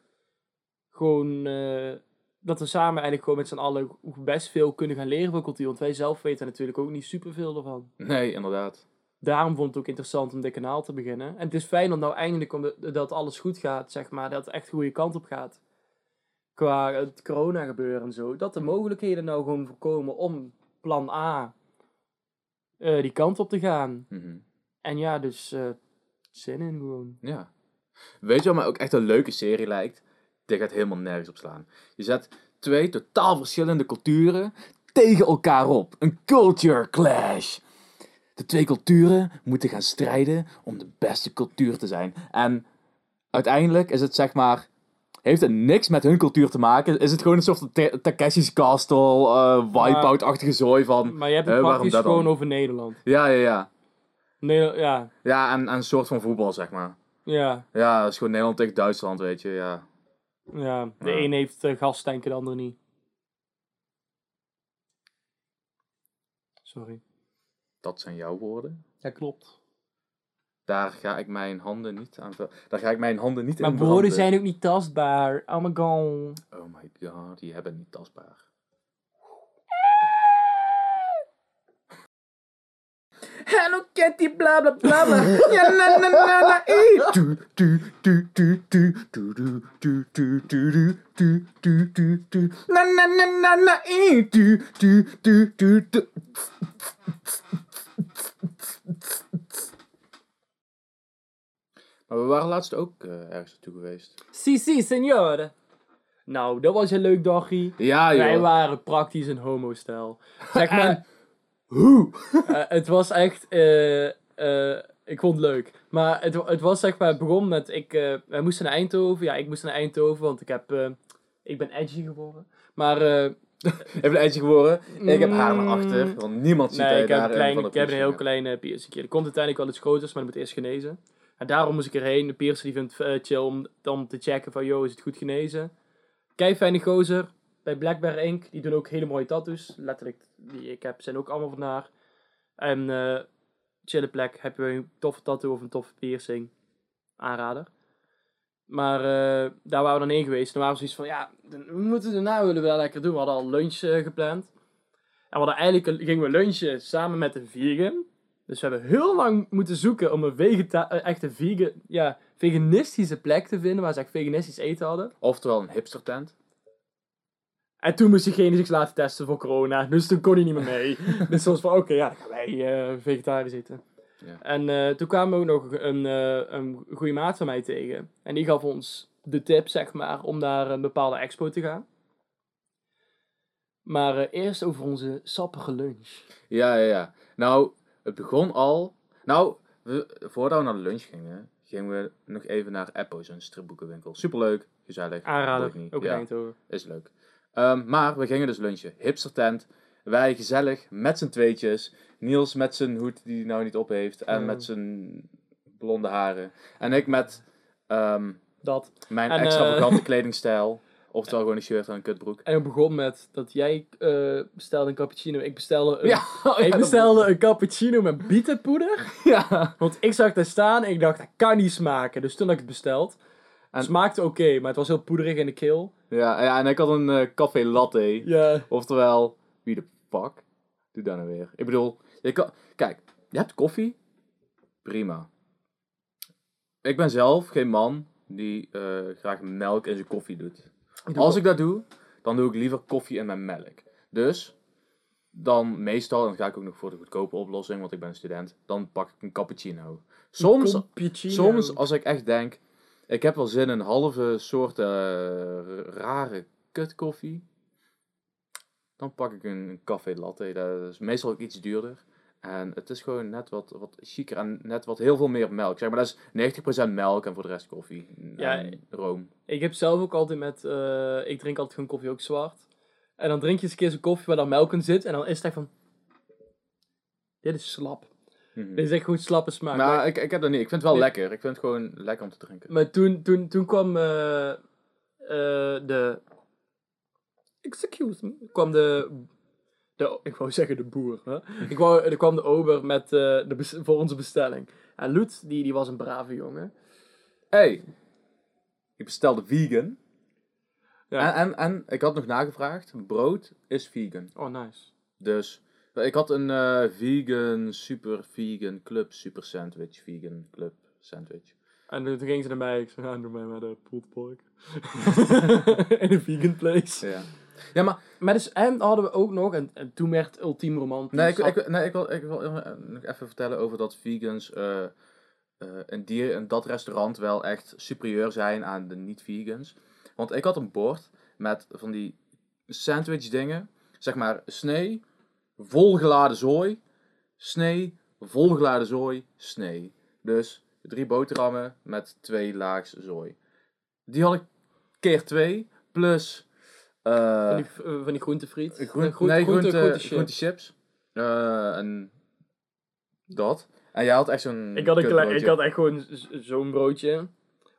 gewoon, eh, dat we samen eigenlijk gewoon met z'n allen best veel kunnen gaan leren van cultuur. Want wij zelf weten natuurlijk ook niet superveel ervan. Nee, inderdaad. Daarom vond ik het ook interessant om dit kanaal te beginnen. En het is fijn dat nou eindelijk dat alles goed gaat, zeg maar, dat het echt de goede kant op gaat. Qua het corona gebeuren en zo. Dat de mogelijkheden nou gewoon voorkomen om plan A eh, die kant op te gaan. Mhm. En ja, dus eh, zin in gewoon. Ja. Weet je wat mij ook echt een leuke serie lijkt? Dit gaat helemaal nergens op slaan. Je zet twee totaal verschillende culturen tegen elkaar op. Een culture clash. De twee culturen moeten gaan strijden om de beste cultuur te zijn. En uiteindelijk is het zeg maar... Heeft het niks met hun cultuur te maken? Is het gewoon een soort van Takeshi's Castle, eh Wipeout-achtige zooi van... Maar je hebt het praktisch dan? gewoon over Nederland. Ja, ja, ja. Nederland ja, Ja, en, en een soort van voetbal, zeg maar. ja, Ja, dat is gewoon Nederland tegen Duitsland, weet je, ja. ja. De Ja. een heeft uh, gastanken, de ander niet. Sorry. Dat zijn jouw woorden. Ja, klopt. Daar ga ik mijn handen niet aan ver- Daar ga ik mijn handen niet Maar in woorden branden. zijn ook niet tastbaar. Oh my god. Oh my god, die hebben niet tastbaar. Hello Kitty, bla bla bla bla. Ja, na na na na. du, du, du. Na na na na na. ee. Du, du, du, du, du. Maar we waren laatst ook eh, ergens naartoe geweest. Si, si, signore. Nou, dat was een leuk dagje. Ja, joh. Wij waren praktisch een homostijl. Zeg maar, hoe? Eh, het was echt. eh, ik vond het leuk. Maar het, het was zeg maar. Het begon met. Ik, wij moesten naar Eindhoven. Ja, ik moest naar Eindhoven, want ik heb. ik ben edgy geworden. Maar. Even een eindje geworden. Ik heb haar naar Mm. achter, want niemand ziet nee, ik heb, klein, ik heb een heel kleine piercing. Er komt uiteindelijk wel iets groters, maar dat moet eerst genezen. En daarom moest ik erheen. De piercer die vindt het eh, chill om, om te checken van, yo, is het goed genezen? Kei fijne gozer. Bij Black Bear Ink. Die doen ook hele mooie tattoos. Letterlijk, die ik heb, zijn ook allemaal van haar. En eh chille plek. Heb je een toffe tattoo of een toffe piercing? Aanrader. Maar eh, daar waren we dan heen geweest. En waren we zoiets van, ja, dan- we moeten daarna willen we wel lekker doen. We hadden al lunch gepland. En we hadden eigenlijk, gingen we lunchen samen met een vegan. Dus we hebben heel lang moeten zoeken om een vegeta echte vegan, ja, veganistische plek te vinden waar ze echt veganistisch eten hadden. Oftewel een hipster tent. En toen moest diegene zich laten testen voor corona. Dus toen kon hij niet meer mee. dus was van, oké, ja, dan gaan wij eh, vegetarisch eten. Ja. En eh, toen kwamen we ook nog een, eh, een goede maat van mij tegen. En die gaf ons de tip, zeg maar, om naar een bepaalde expo te gaan. Maar eerst over onze sappige lunch. Ja, ja, ja. Nou, het begon al... Nou, we, voordat we naar de lunch gingen, gingen we nog even naar Eppo's, een stripboekenwinkel. Superleuk, gezellig. Aanrader, boeit niet. ook Ja. Is leuk. Ehm, maar we gingen dus lunchen. Hipster tent. Wij gezellig met z'n tweetjes. Niels met zijn hoed die hij nou niet op heeft. En met zijn blonde haren. En ik met ehm, Dat. mijn En, eh, extravagante kledingstijl. Oftewel gewoon een shirt en een kutbroek. En het begon met dat jij eh, bestelde een cappuccino. Ik bestelde een, Ja, oh ik bestelde een cappuccino met bietenpoeder. Ja. Want ik zag daar staan en ik dacht, dat kan niet smaken. Dus toen had ik het besteld. En- Het smaakte oké, maar het was heel poederig in de keel. Ja, ja, en ik had een eh café latte. Ja. Oftewel, wie de fuck doet dat nou weer? Ik bedoel, je kan, kijk, je hebt koffie. Prima. Ik ben zelf geen man die eh, graag melk in zijn koffie doet. Als ik dat doe, dan doe ik liever koffie in mijn melk. Dus, dan meestal, en dan ga ik ook nog voor de goedkope oplossing, want ik ben een student, dan pak ik een cappuccino. Soms, Cappuccino. soms als ik echt denk, ik heb wel zin in een halve soort eh, rare kutkoffie, dan pak ik een, een café latte. Dat is meestal ook iets duurder. En het is gewoon net wat, wat chiquer en net wat heel veel meer melk. Zeg maar, dat is 90% melk en voor de rest koffie. Ja, en room. Ik heb zelf ook altijd met... eh, ik drink altijd gewoon koffie ook zwart. En dan drink je eens een keer zo'n koffie waar dan melk in zit. En dan is het echt van... Dit is slap. Mhm. Dit is echt gewoon slappe smaak. Maar Maar, ik, ik heb dat niet. Ik vind het wel Nee. lekker. Ik vind het gewoon lekker om te drinken. maar toen, toen, toen kwam eh, eh, de... Excuse me. kwam de... de ik wou zeggen de boer. Hè? Ik wou, er kwam de ober met, eh, de voor onze bestelling. En Loet, die, die was een brave jongen. hey, ik bestelde vegan. Ja. En, en, en ik had nog nagevraagd. Brood is vegan. Oh, nice. Dus ik had een eh, vegan, super vegan club, super sandwich, vegan club sandwich. En toen ging ze naar mij. Ik zei, ja, doe mij maar de pulled pork. In een vegan place. Ja. Ja, maar Maar dus, en hadden we ook nog, en, en toen werd ultiem romantisch. nee, ik, ik, wil, ik wil eh, nog even vertellen over dat vegans in, die, in dat restaurant wel echt superieur zijn aan de niet-vegans. Want ik had een bord met van die sandwich dingen. Zeg maar snee, volgeladen zooi, snee, volgeladen zooi, snee. Dus drie boterhammen met twee laags zooi. Die had ik keer twee, plus... eh, van, die, eh, van die groentefriet. Groen, Eh, groen- nee, groente- groente, groente groente, chips. Eh, en dat. En jij had echt zo'n Ik had, een klein, ik kutbroodje. had echt gewoon zo'n broodje.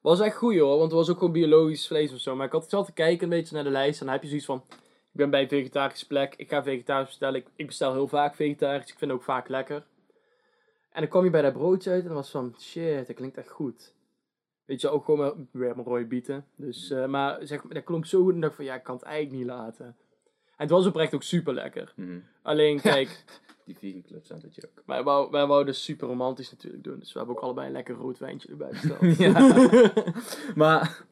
Was echt goed hoor, want het was ook gewoon biologisch vlees of zo. Maar ik had zat te kijken een beetje naar de lijst en dan heb je zoiets van... Ik ben bij een vegetarische plek, ik ga vegetarisch bestellen. Ik, ik bestel heel vaak vegetarisch, ik vind het ook vaak lekker. En dan kwam je bij dat broodje uit en dan was van... Shit, dat klinkt echt goed. Weet je, ook gewoon weer mijn rode bieten. Dus, eh, maar zeg, dat klonk zo goed en dacht ik van... Ja, ik kan het eigenlijk niet laten. En het was oprecht ook super lekker. Mhm. Alleen, kijk... Die vegan club sandwich ook. Wij wou, wij wouden super romantisch natuurlijk doen. Dus we hebben ook allebei een lekker rood wijntje erbij besteld. Maar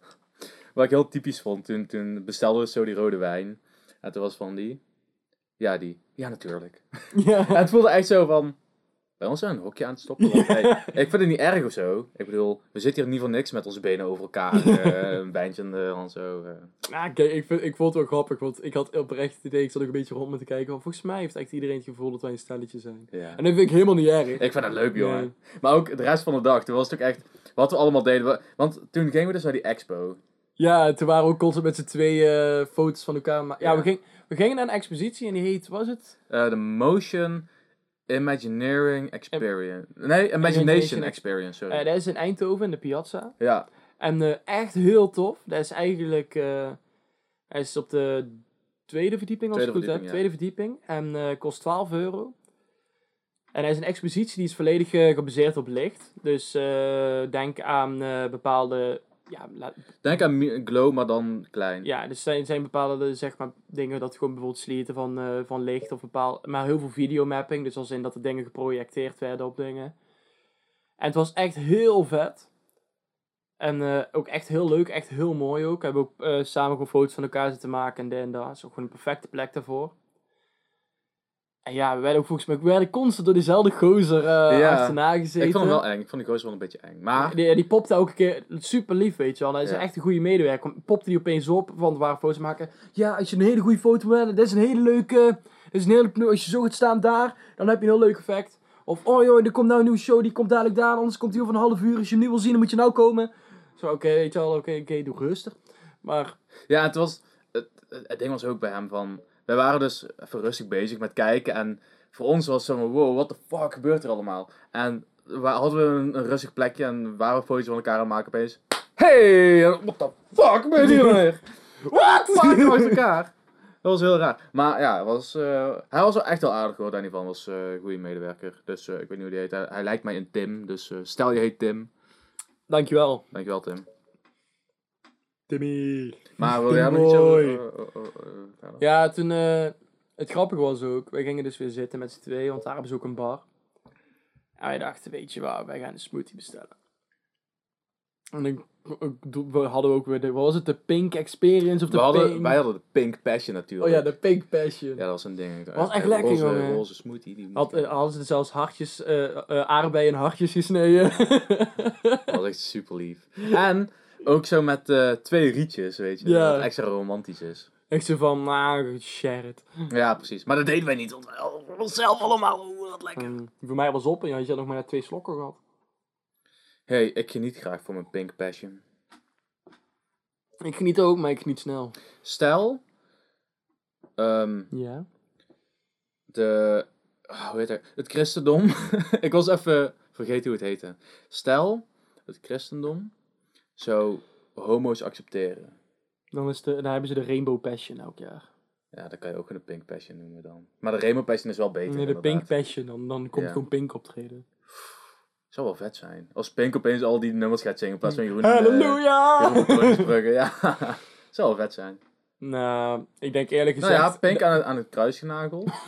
wat ik heel typisch vond, toen, toen bestelden we zo die rode wijn. En toen was van die... Ja, die. Ja, natuurlijk. ja. Het voelde echt zo van... Bij ons zijn een hokje aan het stoppen. Want, hey, ik vind het niet erg of zo. Ik bedoel, we zitten hier niet voor niks met onze benen over elkaar. eh, een wijntje in de hand zo. eh. Ja, kijk, ik, vind, ik vond het wel grappig. Want ik had oprecht het idee, ik zat ook een beetje rond me te kijken. Want volgens mij heeft echt iedereen het gevoel dat wij een stelletje zijn. Ja. En dat vind ik helemaal niet erg. Ik vind het leuk, jongen. Nee. Maar ook de rest van de dag, toen was het ook echt... Wat we allemaal deden. Want toen gingen we dus naar die expo. Ja, toen waren we ook constant met z'n twee eh, foto's van elkaar. Maar, ja, Ja. We, ging, we gingen naar een expositie en die heet, was het? Eh, De Motion Imagineering Experience. Nee, Imagination Experience, sorry. Eh, dat is in Eindhoven, in de Piazza. ja. En eh, echt heel tof. Dat is eigenlijk, eh hij is op de tweede verdieping als Tweede ik het goed heb. Tweede verdieping. En kost 12 euro. En hij is een expositie die is volledig gebaseerd op licht. Dus denk aan bepaalde, ja, Denk aan Glow, maar dan klein. ja, dus zijn, zijn bepaalde zeg maar, dingen dat gewoon bijvoorbeeld sleten van, eh, van licht of bepaald, maar heel veel videomapping. Dus als in dat de dingen geprojecteerd werden op dingen. En het was echt heel vet. En eh, ook echt heel leuk, echt heel mooi ook. We hebben ook eh, samen gewoon foto's van elkaar zitten maken en dit en dat. is ook gewoon een perfecte plek daarvoor. En ja, we werden ook volgens mij we werden constant door diezelfde gozer Ja. achterna gezeten. Ik vond hem wel eng. Ik vond die gozer wel een beetje eng. Maar, Die, die popte elke keer super lief, weet je wel. Hij is Ja. echt een goede medewerker. Popte die opeens op, want we waren foto's maken. Ja, als je een hele goede foto wil dit is een hele leuke... Dit is een hele, als je zo gaat staan daar, dan heb je een heel leuk effect. Of, oh joh, er komt nou een nieuwe show, die komt dadelijk daar, anders komt die over een half uur. Als je hem nu wil zien, dan moet je nou komen. Zo, oké, weet je wel, oké, oké, doe rustig. Maar, ja, het was... Het, het ding was ook bij hem van... Wij waren dus even rustig bezig met kijken. En voor ons was het zo van... Wow, what the fuck gebeurt er allemaal? En we hadden we een, een rustig plekje. En waren we foto's van elkaar aan het maken opeens. Hey, what the fuck gebeurt hier nou weer? What? Fuck, elkaar. Dat was heel raar. Maar ja, was, eh, hij was wel echt wel aardig hoor, Danny van. was een goede medewerker. Dus eh, ik weet niet hoe die heet. Hij, hij lijkt mij een Tim. Dus stel je heet Tim. dankjewel. Dankjewel Tim. Timmy. Maar wil jij nog iets over... Mooi. eh, eh, eh, eh, verder? Ja, toen, eh, het grappige was ook, wij gingen dus weer zitten met z'n tweeën, want daar hebben ze ook een bar. En wij dachten, weet je waar, wij gaan een smoothie bestellen. En dan do- we hadden we ook weer de, wat was het, de Pink Experience of de We hadden, Pink... wij hadden de Pink Passion natuurlijk. Oh ja, de Pink Passion. Ja, dat was een ding. Was echt lekker, roze, jongen. roze smoothie. Die Had, eh, hadden ze zelfs hartjes, eh eh, aardbeien en hartjes gesneden. dat was echt super lief. En ook zo met eh, twee rietjes, weet je. Ja. Dat extra romantisch is. Echt zo van, nou, share it. Ja, precies. Maar dat deden wij niet. Want onszelf allemaal. Oeh, wat lekker. En voor mij was op en je had nog maar net twee slokken gehad. hey, ik geniet graag van mijn Pink Passion. Ik geniet ook, maar ik geniet snel. Stel... ehm, Ja. de... ah, hoe heet het? Het christendom. ik was even vergeten hoe het heette. Stel, het christendom zou homo's accepteren. Dan, is de, dan hebben ze de Rainbow Passion elk jaar. Ja, dat kan je ook een Pink Passion noemen dan. Maar de Rainbow Passion is wel beter. Nee, de inderdaad. Pink Passion, dan, dan komt Ja. gewoon Pink optreden. Zou wel vet zijn. Als Pink opeens al die nummers gaat zingen in plaats van Jeroen. Halleluja! Uh, ja. Zou wel vet zijn. nou, ik denk eerlijk Nou gezegd... ja, Pink aan het, aan het kruis genageld.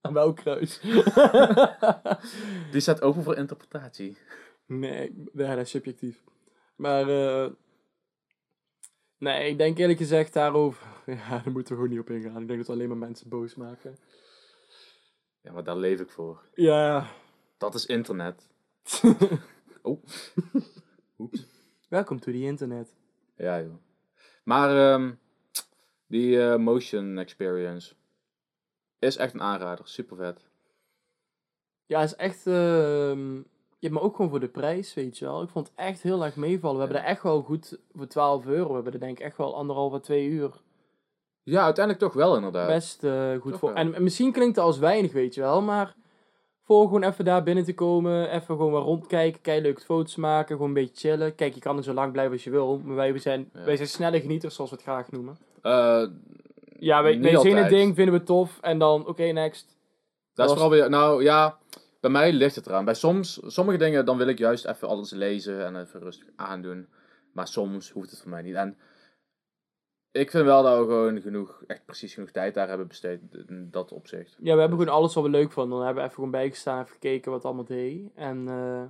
Aan welk kruis? Die staat open voor interpretatie. Nee, ja, dat is subjectief. Maar, eh nee, ik denk eerlijk gezegd daarover... Ja, daar moeten we gewoon niet op ingaan. Ik denk dat we alleen maar mensen boos maken. Ja, maar daar leef ik voor. Ja. Dat is internet. Oh. Oeps. Welkom to the internet. Ja, joh. Maar ehm, die eh, motion experience is echt een aanrader. Super vet. Ja, is echt... ehm ja, maar ook gewoon voor de prijs, weet je wel. Ik vond het echt heel erg meevallen. We hebben er echt wel goed voor 12 euro. We hebben er denk ik echt wel anderhalve, twee uur Ja, uiteindelijk toch wel inderdaad. best eh, goed Toch voor. En, en misschien klinkt het als weinig, weet je wel, maar voor gewoon even daar binnen te komen, even gewoon wat rondkijken, kei leuke foto's maken, gewoon een beetje chillen. Kijk, je kan er zo lang blijven als je wil, maar wij, we zijn, Ja. wij zijn snelle genieters, zoals we het graag noemen. Eh, Ja, wij, wij zien het ding, vinden we tof, en dan, oké, next. Dat is Was- vooral weer, nou ja, bij mij ligt het eraan. Bij soms, sommige dingen, dan wil ik juist even alles lezen en even rustig aandoen. Maar soms hoeft het voor mij niet. En ik vind wel dat we gewoon genoeg, echt precies genoeg tijd daar hebben besteed in dat opzicht. Ja, we hebben gewoon alles wat we leuk vonden. Dan hebben we even gewoon bijgestaan, even gekeken wat het allemaal deed. En eh,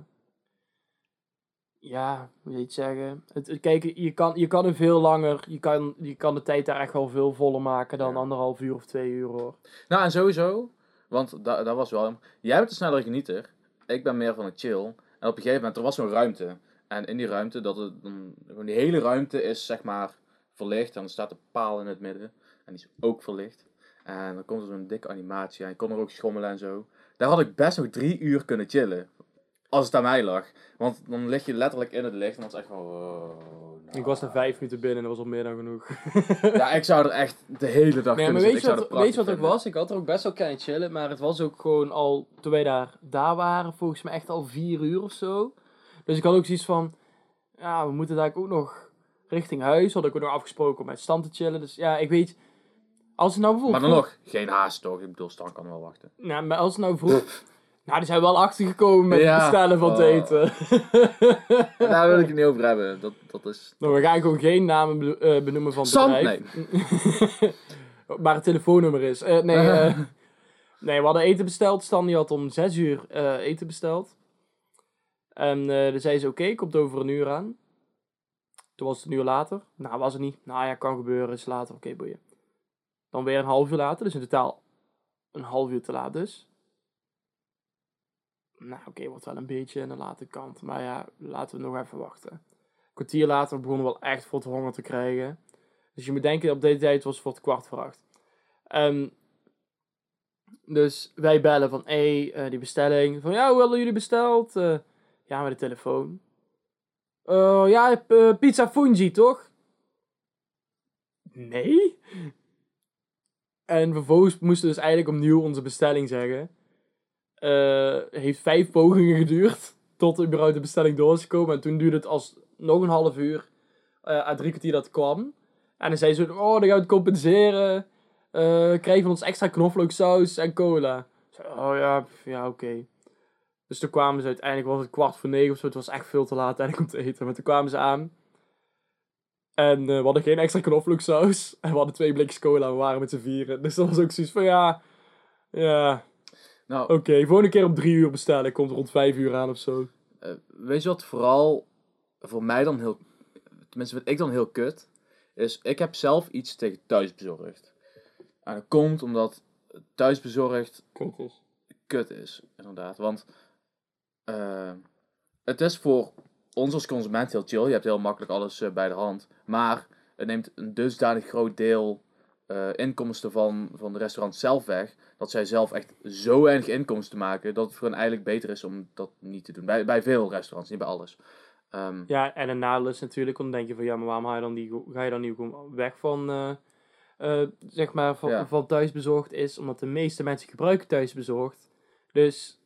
ja, hoe moet je het zeggen? Het, het- kijk, je kan, je kan er veel langer, je kan, je kan de tijd daar echt wel veel voller maken dan Ja. anderhalf uur of twee uur hoor. Nou, en sowieso, want da dat was wel, jij bent een snellere genieter. Ik ben meer van het chill. En op een gegeven moment, er was zo'n ruimte. En in die ruimte, dat het, die hele ruimte is zeg maar verlicht. En er staat een paal in het midden. En die is ook verlicht. En dan komt er zo'n dikke animatie. En je kon er ook schommelen en zo. Daar had ik best nog drie uur kunnen chillen. Als het aan mij lag. Want dan lig je letterlijk in het licht. En dan is echt van... wow, nou. Ik was er vijf minuten binnen en dat was al meer dan genoeg. Ja, ik zou er echt de hele dag Nee, kunnen maar zitten. weet Ik je wat, weet je wat ook was? Ik had er ook best wel kunnen chillen, maar het was ook gewoon al, toen wij daar, daar waren, volgens mij echt al vier uur of zo. Dus ik had ook zoiets van, ja, we moeten daar ook nog richting huis. Had ik ook nog afgesproken om met stand te chillen. Dus ja, ik weet, als het nou Maar bijvoorbeeld... dan nog, geen haast toch? Ik bedoel, Stan kan wel wachten. Nou, maar als het nou vroeg... nou, die zijn wel achtergekomen met Ja. het bestellen van het Oh. eten. Daar wil ik het niet over hebben. Dat, dat is... nou, we gaan gewoon geen namen be- eh, benoemen van het Sam? bedrijf. maar het telefoonnummer is. Eh, nee, eh, nee, we hadden eten besteld. Stan die had om 6 uur eh, eten besteld. En eh dan zei ze, oké, komt over een uur aan. Toen was het een uur later. Nou, was het niet. Nou ja, kan gebeuren, is later. Oké, boeien. Dan weer een half uur later, dus in totaal een half uur te laat dus. Nou, oké, wordt wel een beetje aan de late kant. Maar ja, laten we nog even wachten. Een kwartier later begonnen we wel echt voor het honger te krijgen. Dus je moet denken, op deze tijd was het voor het kwart voor acht. Ehm, dus wij bellen van, hey, die bestelling. Van, ja, hoe hadden jullie besteld? Eh, ja, met de telefoon. Uh, ja, uh, pizza Fungi, toch? Nee. En vervolgens moesten we dus eigenlijk opnieuw onze bestelling zeggen. Uh, heeft vijf pogingen geduurd tot überhaupt de bestelling door is gekomen. En toen duurde het als nog een half uur, uh, à drie kwartier dat kwam. En dan zei ze, oh, dan gaan we het compenseren. Uh, krijgen we ons extra knoflooksaus en cola. Zei, oh ja, ja oké. Dus toen kwamen ze uiteindelijk, was het kwart voor negen of zo. Het was echt veel te laat eigenlijk om te eten. Maar toen kwamen ze aan. En we hadden geen extra knoflooksaus. En we hadden twee blikjes cola. We waren met z'n vieren. Dus dat was ook zoiets van, ja... Ja... Nou, Oké, okay, volgende keer om drie uur bestellen. Komt rond vijf uur aan of zo. Uh, weet je wat vooral voor mij dan heel... Tenminste, wat ik dan heel kut... Is, ik heb zelf iets tegen thuisbezorgd. En dat komt omdat thuisbezorgd... Kut is. Kut is, inderdaad. Want... Uh, het is voor ons als consument heel chill. Je hebt heel makkelijk alles uh, bij de hand. Maar het neemt een dusdanig groot deel uh, inkomsten van, van de restaurant zelf weg. Dat zij zelf echt zo weinig inkomsten maken. Dat het voor hen eigenlijk beter is om dat niet te doen. Bij, bij veel restaurants, niet bij alles. Um, ja, en een nadeel is natuurlijk, dan denk je van ja, maar waarom ga je dan, die, ga je dan niet gewoon weg van, uh, uh, zeg maar, van, Ja. van thuisbezorgd is? Omdat de meeste mensen gebruiken thuisbezorgd. Dus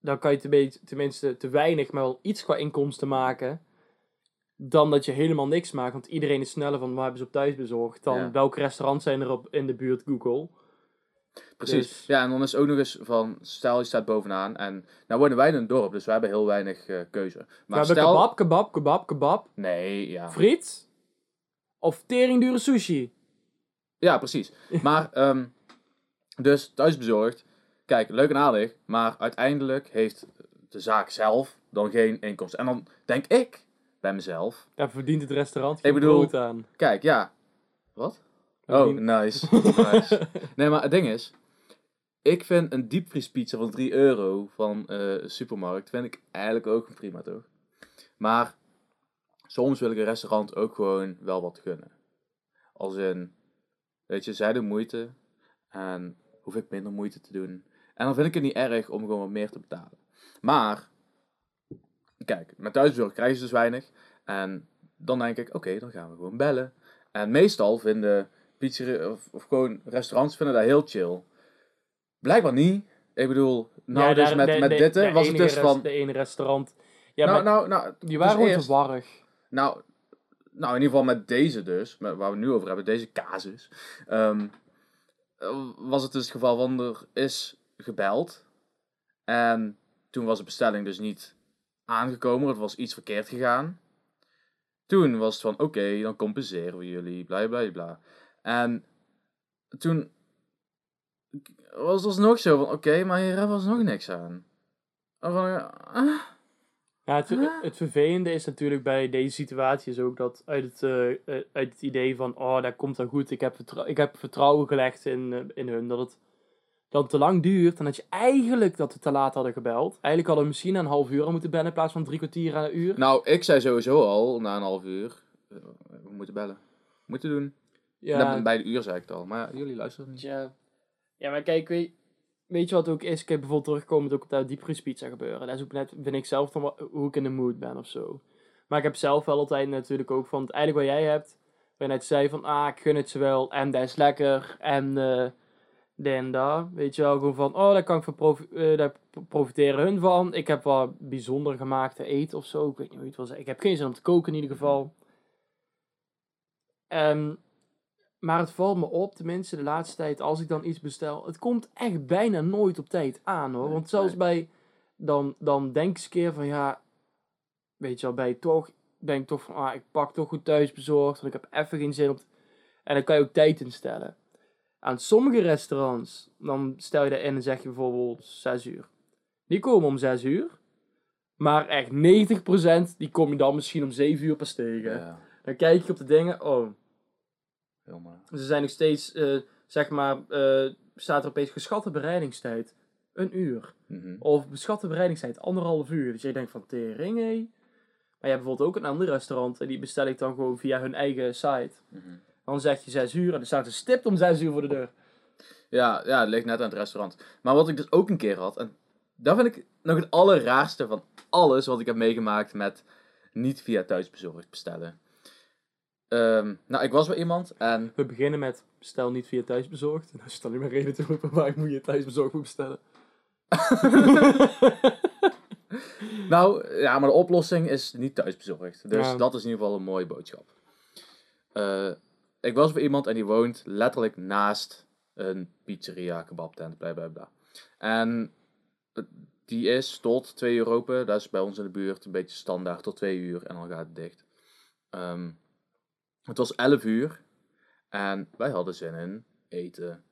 dan kan je tenminste, tenminste te weinig, maar wel iets qua inkomsten maken. Dan dat je helemaal niks maakt. Want iedereen is sneller van waar hebben ze op thuis bezorgd. Dan Ja. welke restaurants zijn er op, in de buurt Google. Precies. Dus- Ja, en dan is ook nog eens van, stel je staat bovenaan. En nou wonen wij in een dorp, dus wij hebben heel weinig eh, keuze. we Maar hebben stel... kebab, kebab, kebab, kebab. Nee, ja. Friet. Of teringdure sushi. Ja, precies. Maar, ehm, dus thuisbezorgd. Kijk, leuk en aardig. Maar uiteindelijk heeft de zaak zelf dan geen inkomsten. En dan denk ik bij mezelf. Daar verdient het restaurant Ik bedoel- brood aan. Kijk, ja. Wat? Oh, nice. nice. Nee, maar het ding is. Ik vind een diepvriespizza van 3 euro van eh supermarkt. Vind ik eigenlijk ook prima, toch? Maar soms wil ik een restaurant ook gewoon wel wat gunnen. Als in, weet je, zij doen moeite. En hoef ik minder moeite te doen. En dan vind ik het niet erg om gewoon wat meer te betalen. Maar, kijk, met thuisbezorgd krijgen ze dus weinig. En dan denk ik, oké, dan gaan we gewoon bellen. En meestal vinden pizzeria of, of gewoon restaurants vinden dat heel chill. Blijkbaar niet. Ik bedoel, nou Ja, dus daar- met, de- met de- dit de was het dus van... De ene restaurant. Ja, nou, maar nou, nou, die dus waren gewoon warrig. nou, nou, in ieder geval met deze dus, met, waar we het nu over hebben, deze casus. ehm, eh, was het dus het geval van er is gebeld. En toen was de bestelling dus niet aangekomen, er was iets verkeerd gegaan. Toen was het van, oké, dan compenseren we jullie, bla bla bla. En toen was het nog zo van, oké, maar hier was nog niks aan. En van, ah, Ja, het, vervelende is natuurlijk bij deze situatie is ook dat uit het, eh, eh, uit het idee van, oh, dat komt dan goed, ik heb, ik heb vertrouwen gelegd in, eh, in hun, dat het dan te lang duurt en dat je eigenlijk dat we te laat hadden gebeld. Eigenlijk hadden we misschien een half uur al moeten bellen in plaats van drie kwartier aan een uur. Nou, ik zei sowieso al na een half uur. eh, We moeten bellen. Moeten doen. ja, Bij de uur zei ik het al. Maar ja, jullie luisteren niet. Ja. ja, maar kijk, weet, weet je wat ook is? Ik heb bijvoorbeeld teruggekomen ook op dat diepvriespizza gebeuren. Dat is ook net, vind ik zelf dan wel hoe ik in de mood ben of zo. Maar ik heb zelf wel altijd natuurlijk ook van, eigenlijk wat jij hebt, waar je net zei van, ah, ik gun het ze wel, en dat is lekker, en eh dit en dat. Weet je wel, gewoon van, oh, daar kan ik van profi eh, daar profiteren hun van. Ik heb wat bijzonder gemaakt te eten of zo. Ik weet niet hoe je het wil zeggen. Ik heb geen zin om te koken in ieder geval. Ehm, maar het valt me op, tenminste de laatste tijd, als ik dan iets bestel. Het komt echt bijna nooit op tijd aan hoor. Want zelfs bij, dan, dan denk ik eens een keer van ja, weet je wel, bij toch, denk toch van, ah, ik pak toch goed thuis bezorgd, want ik heb even geen zin op. En dan kan je ook tijd instellen. Aan sommige restaurants, dan stel je dat in en zeg je bijvoorbeeld 6 uur. Die komen om 6 uur. Maar echt 90% die kom je dan misschien om 7 uur pas tegen. Ja, Dan kijk je op de dingen, oh, helemaal. ze zijn nog steeds, eh, zeg maar, eh, staat er opeens geschatte bereidingstijd een uur. Mhm. Of beschatte bereidingstijd anderhalf uur. Dus je denkt van tering hé. Maar je hebt bijvoorbeeld ook een ander restaurant en die bestel ik dan gewoon via hun eigen site. Mhm. Dan zeg je 6 uur en dan staat er stipt om 6 uur voor de deur. Ja, ja, het ligt net aan het restaurant. Maar wat ik dus ook een keer had, en dat vind ik nog het allerraarste van alles wat ik heb meegemaakt met niet via thuisbezorgd bestellen. Ehm, nou, ik was bij iemand en We beginnen met bestel niet via thuisbezorgd. En dan is het alleen maar reden te roepen waar ik moet je thuisbezorgd moet bestellen. Nou, ja, maar de oplossing is niet thuisbezorgd. Dus Ja. dat is in ieder geval een mooie boodschap. Eh, ik was bij iemand en die woont letterlijk naast een pizzeria, kebabtent, bla bla bla. En die is tot twee uur open. Dat is bij ons in de buurt een beetje standaard tot twee uur en dan gaat het dicht. Ehm, het was 11 uur en wij hadden zin in eten.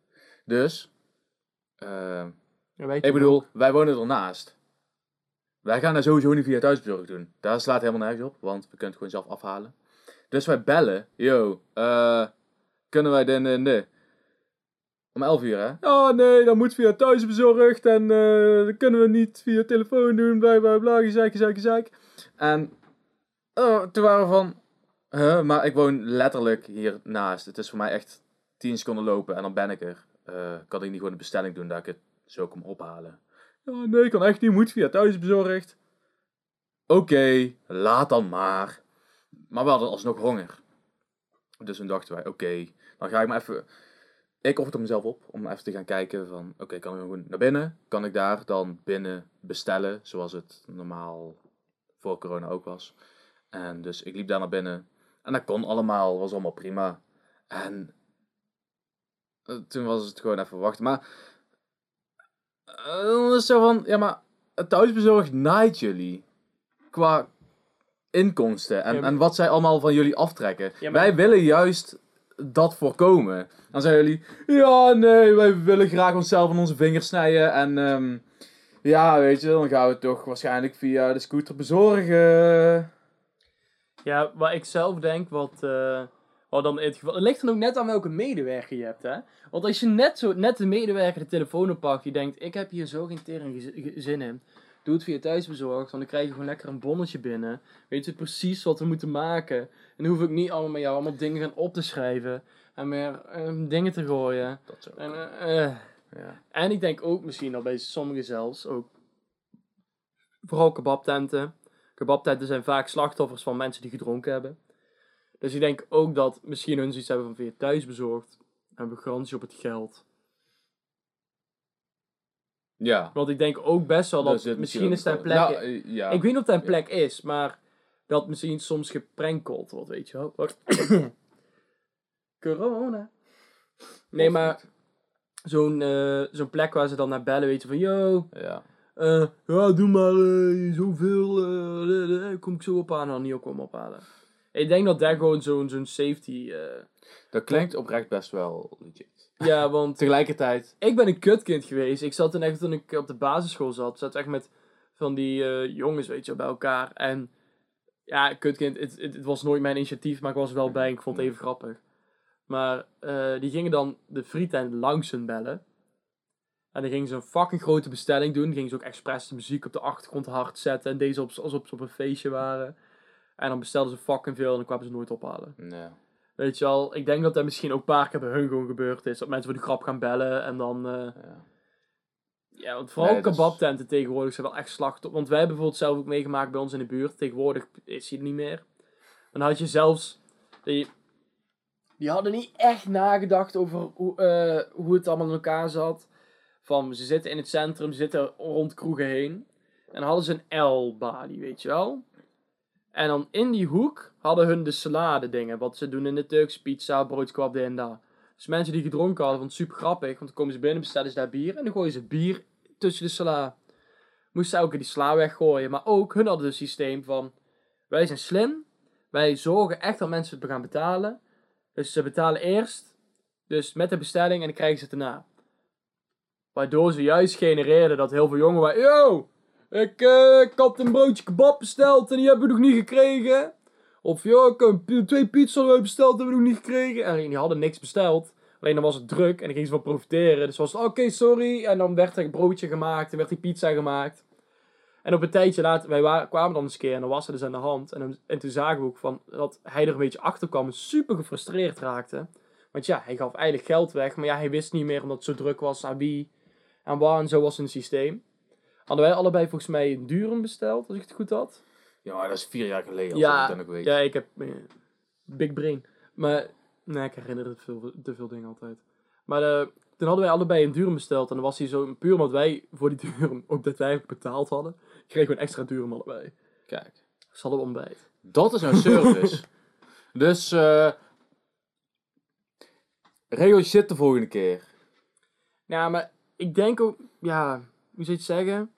Dus, eh, Ja, ik bedoel, wij wonen ernaast. Wij gaan daar sowieso niet via thuisbezorgd doen. Daar slaat helemaal nergens op, want we kunnen het gewoon zelf afhalen. Dus wij bellen. Yo, eh, kunnen wij dit en dit? Om 11 uur, hè? Oh nee, dat moet via thuisbezorgd en eh, dat kunnen we niet via telefoon doen, bla bla bla, gezeik, gezeik, gezeik. En oh, toen waren we van, huh, maar ik woon letterlijk hiernaast. Het is voor mij echt 10 seconden lopen en dan ben ik er. Eh, kan ik niet gewoon een bestelling doen dat ik het zo kom ophalen? Ja, nee, kan echt niet, moet via thuisbezorgd. Oké, laat dan maar. Maar we hadden alsnog honger. Dus toen dachten wij, oké, dan ga ik maar even... Ik offerde mezelf op om even te gaan kijken van... Oké, kan ik gewoon naar binnen? Kan ik daar dan binnen bestellen? Zoals het normaal voor corona ook was. En dus ik liep daar naar binnen. En dat kon allemaal, was allemaal prima. En eh, toen was het gewoon even wachten. Maar eh, dan het zo van, ja maar thuisbezorgd naait jullie. Qua inkomsten en, Ja, maar- en wat zij allemaal van jullie aftrekken. Ja, maar- Wij willen juist dat voorkomen. Dan zeggen jullie, ja nee, wij willen graag onszelf aan onze vingers snijden. En ehm, ja, weet je, dan gaan we het toch waarschijnlijk via de scooter bezorgen. Ja, wat ik zelf denk, wat, eh, wat dan in het geval... Het ligt dan ook net aan welke medewerker je hebt, hè. Want als je net, zo, net de medewerker de telefoon oppakt, die denkt, ik heb hier zo geen tering zin in. Doe het via thuisbezorgd, want dan krijg je gewoon lekker een bonnetje binnen. Weet je precies wat we moeten maken. En dan hoef ik niet allemaal met jou allemaal dingen gaan op te schrijven. En meer eh, dingen te gooien. Dat zo. En, eh, eh. Ja. En ik denk ook misschien al bij sommigen zelfs ook. Vooral kebabtenten. Kebabtenten zijn vaak slachtoffers van mensen die gedronken hebben. Dus ik denk ook dat misschien hun zoiets hebben van via thuis bezorgd. Hebben we garantie op het geld. Ja. Want ik denk ook best wel dat misschien is ook- plek. Nou, eh, ja. Ik weet niet of dat een plek is, maar dat misschien soms geprankeld wordt, weet je wel. Wacht. Corona. Nee, maar zo'n eh, zo'n plek waar ze dan naar bellen, weet je van, yo, Ja. Eh, ja, doe maar zoveel. kom ik zo ophalen, dan niet ook kom ophalen. Ik denk dat daar gewoon zo'n zo'n safety. Dat klinkt oprecht best wel legit. Ja, want Tegelijkertijd, ik ben een kutkind geweest. Ik zat toen echt toen ik op de basisschool zat, zat echt met van die eh, jongens, weet je, bij elkaar. En ja, kutkind, het, het, het was nooit mijn initiatief, maar ik was er wel bij en ik vond het even grappig. Maar eh, die gingen dan de frietent langs hun bellen. En dan gingen ze een fucking grote bestelling doen. Gingen ze ook expres de muziek op de achtergrond hard zetten. En deze op, alsof ze op een feestje waren. En dan bestelden ze fucking veel en dan kwamen ze nooit ophalen. nee. Weet je wel, ik denk dat dat misschien ook een paar keer bij hun gewoon gebeurd is. Dat mensen voor de grap gaan bellen en dan... eh, Ja. ja, want vooral Nee, is- kebabtenten tegenwoordig zijn wel echt slachtoffer. Want wij hebben bijvoorbeeld zelf ook meegemaakt bij ons in de buurt. Tegenwoordig is hij er niet meer. Dan had je zelfs... Die, die hadden niet echt nagedacht over hoe, eh, hoe het allemaal in elkaar zat. Van, ze zitten in het centrum, ze zitten rond kroegen heen. En dan hadden ze een L-balie, weet je wel. En dan in die hoek hadden hun de salade dingen. Wat ze doen in de Turkse pizza, broodkwab, dit en dat. Dus mensen die gedronken hadden, vonden het super grappig. Want dan komen ze binnen, bestellen ze daar bier. En dan gooien ze bier tussen de sla. Moesten elke keer die sla weggooien. Maar ook, hun hadden een systeem van... Wij zijn slim. Wij zorgen echt dat mensen het gaan betalen. Dus ze betalen eerst. Dus met de bestelling en dan krijgen ze het daarna. Waardoor ze juist genereerden dat heel veel jongen waren... Yo, ik, eh, ik had een broodje kebab besteld en die hebben we nog niet gekregen. Of ja, ik heb twee pizza's besteld hebben we nog niet gekregen. En die hadden niks besteld. Alleen dan was het druk en dan ging ze van profiteren. Dus was oké, sorry. En dan werd er een broodje gemaakt en werd die pizza gemaakt. En op een tijdje later, wij wa- kwamen dan eens een keer en dan was er dus aan de hand. En, en toen zagen we ook van, dat hij er een beetje achter kwam en super gefrustreerd raakte. Want ja, hij gaf eigenlijk geld weg, maar ja, hij wist niet meer omdat het zo druk was aan wie en waar en zo was een systeem. Hadden wij allebei volgens mij een durum besteld, als ik het goed had. Ja, maar dat is vier jaar geleden. Als Ja, ik dat nog weet. Ja, ik heb eh, big brain. Maar nee, ik herinner het veel, te veel dingen altijd. Maar eh, toen hadden wij allebei een durum besteld. En dan was hij zo, puur omdat wij voor die durum, ook dat wij ook betaald hadden, kregen we een extra durum allebei. Kijk. Dus hadden we ontbijt. Dat is nou service. dus, eh regel je shit de volgende keer. Ja, maar ik denk ook, ja, hoe zou je het zeggen?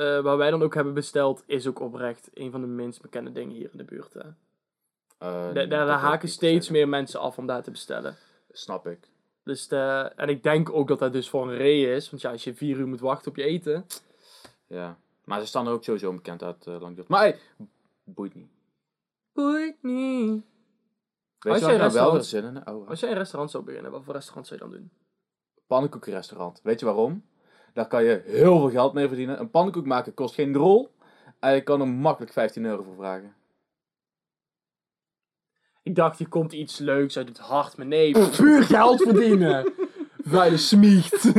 Eh, waar wij dan ook hebben besteld, is ook oprecht een van de minst bekende dingen hier in de buurt. Hè. Eh, Daar, haken steeds meer mensen af om daar te bestellen. Snap ik. Dus de, en ik denk ook dat dat dus voor een reden is. Want ja, als je vier uur moet wachten op je eten. Ja. Maar ze staan er ook sowieso bekend uit uh, lang duurt. Maar hey, boeit niet. Boeit niet. Weet Als je nou wel restaurant- zin in? Oh, Als jij een restaurant zou beginnen, wat voor restaurant zou je dan doen? pannenkoekenrestaurant. Weet je waarom? Daar kan je heel veel geld mee verdienen. Een pannenkoek maken kost geen drol. En je kan er makkelijk 15 euro voor vragen. Ik dacht, je komt iets leuks uit het hart. Maar nee, puur geld verdienen. Vuile smiecht.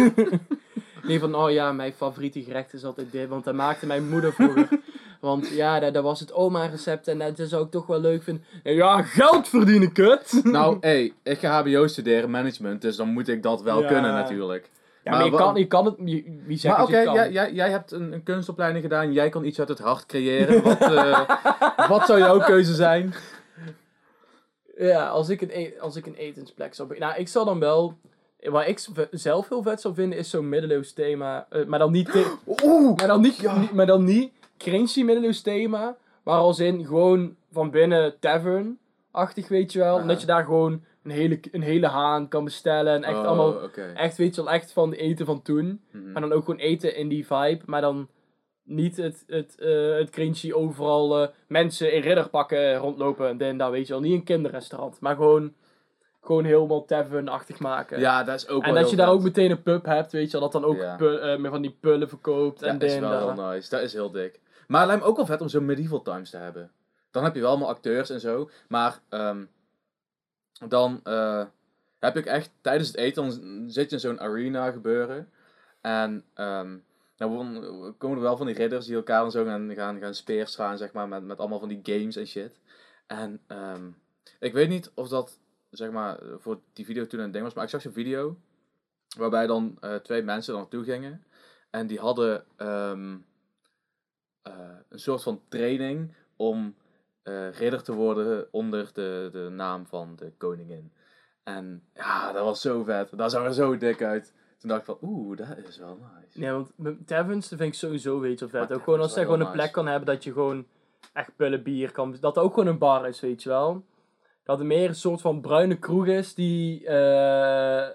nee, van, oh ja, mijn favoriete gerecht is altijd dit. Want dat maakte mijn moeder vroeger. Want ja, dat, dat was het oma-recept. En dat zou ik toch wel leuk vinden. Ja, geld verdienen, kut! Nou, hé, ik ga HBO studeren, management. Dus dan moet ik dat wel Ja. kunnen natuurlijk. Ja, maar je kan, je kan het... je- wie zegt Maar dat oké, je kan? jij, jij, jij hebt een, een kunstopleiding gedaan. Jij kan iets uit het hart creëren. Wat, eh, wat zou jouw keuze zijn? Ja, als ik een, e- als ik een etensplek zou... Nou, ik zal dan wel... Waar ik zelf heel vet zou vinden, is zo'n middeleeuws thema. eh, maar dan niet... te- Oeh! maar, dan niet niet- maar dan niet cringy middeleeuws thema. Maar als in gewoon van binnen tavern-achtig, weet je wel. Omdat je daar gewoon een hele, een hele haan kan bestellen. En echt Oh, allemaal... Echt, weet je wel, echt van eten van toen. Mhm. Maar dan ook gewoon eten in die vibe. Maar dan niet het, het, eh het cringy overal eh, mensen in ridderpakken rondlopen. En dit en dat, weet je wel. Niet een kinderrestaurant. Maar gewoon, gewoon helemaal tavern-achtig maken. Ja, dat is ook en dat je daar vet. ook meteen een pub hebt, weet je wel. Dat dan ook Ja. eh, meer van die pullen verkoopt. en Dat is en wel heel nice. Dat is heel dik. Maar het lijkt me ook wel vet om zo'n medieval times te hebben. Dan heb je wel allemaal acteurs en zo. Maar ehm, dan eh, heb ik echt tijdens het eten, dan zit je in zo'n arena gebeuren. En dan worden- komen er wel van die ridders die elkaar dan zo gaan, gaan, gaan speerslaan, zeg maar, met, met allemaal van die games en shit. En ehm, ik weet niet of dat, zeg maar, voor die video toen een ding was, maar ik zag zo'n video waarbij dan eh, twee mensen er naartoe gingen. En die hadden ehm, eh, een soort van training om eh, ridder te worden onder de, de naam van de koningin. En ja, dat was zo vet. Dat zag er zo dik uit. Toen dacht ik van, oeh, dat is wel nice. Nee, want taverns, dat vind ik sowieso weet je vet. Maar Ook gewoon als wel gewoon een plek kan hebben dat je gewoon echt pullen bier kan... Dat er ook gewoon een bar is, weet je wel. Dat het meer een soort van bruine kroeg is die eh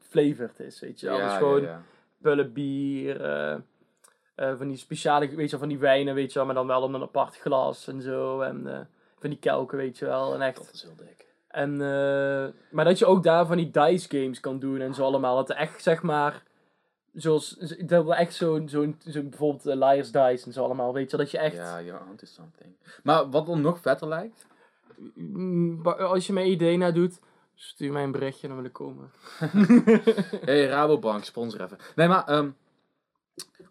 flavored is, weet je wel. dus gewoon ja. pullen bier, eh, van die speciale, weet je wel, van die wijnen, weet je wel. Maar dan wel in een apart glas en zo. En eh, van die kelken, weet je wel. En echt... Dat is heel dik. En, eh, maar dat je ook daar van die dice games kan doen en zo allemaal. Dat er echt, zeg maar, zoals, dat we echt zo'n, zo'n, zo bijvoorbeeld Liar's Dice en zo allemaal, weet je. Dat je echt, Ja, you're onto something. Maar wat dan nog vetter lijkt, mm, als je mijn idee na doet, stuur mij een berichtje, dan wil ik komen. hey, Rabobank, sponsor even. Nee, maar ehm,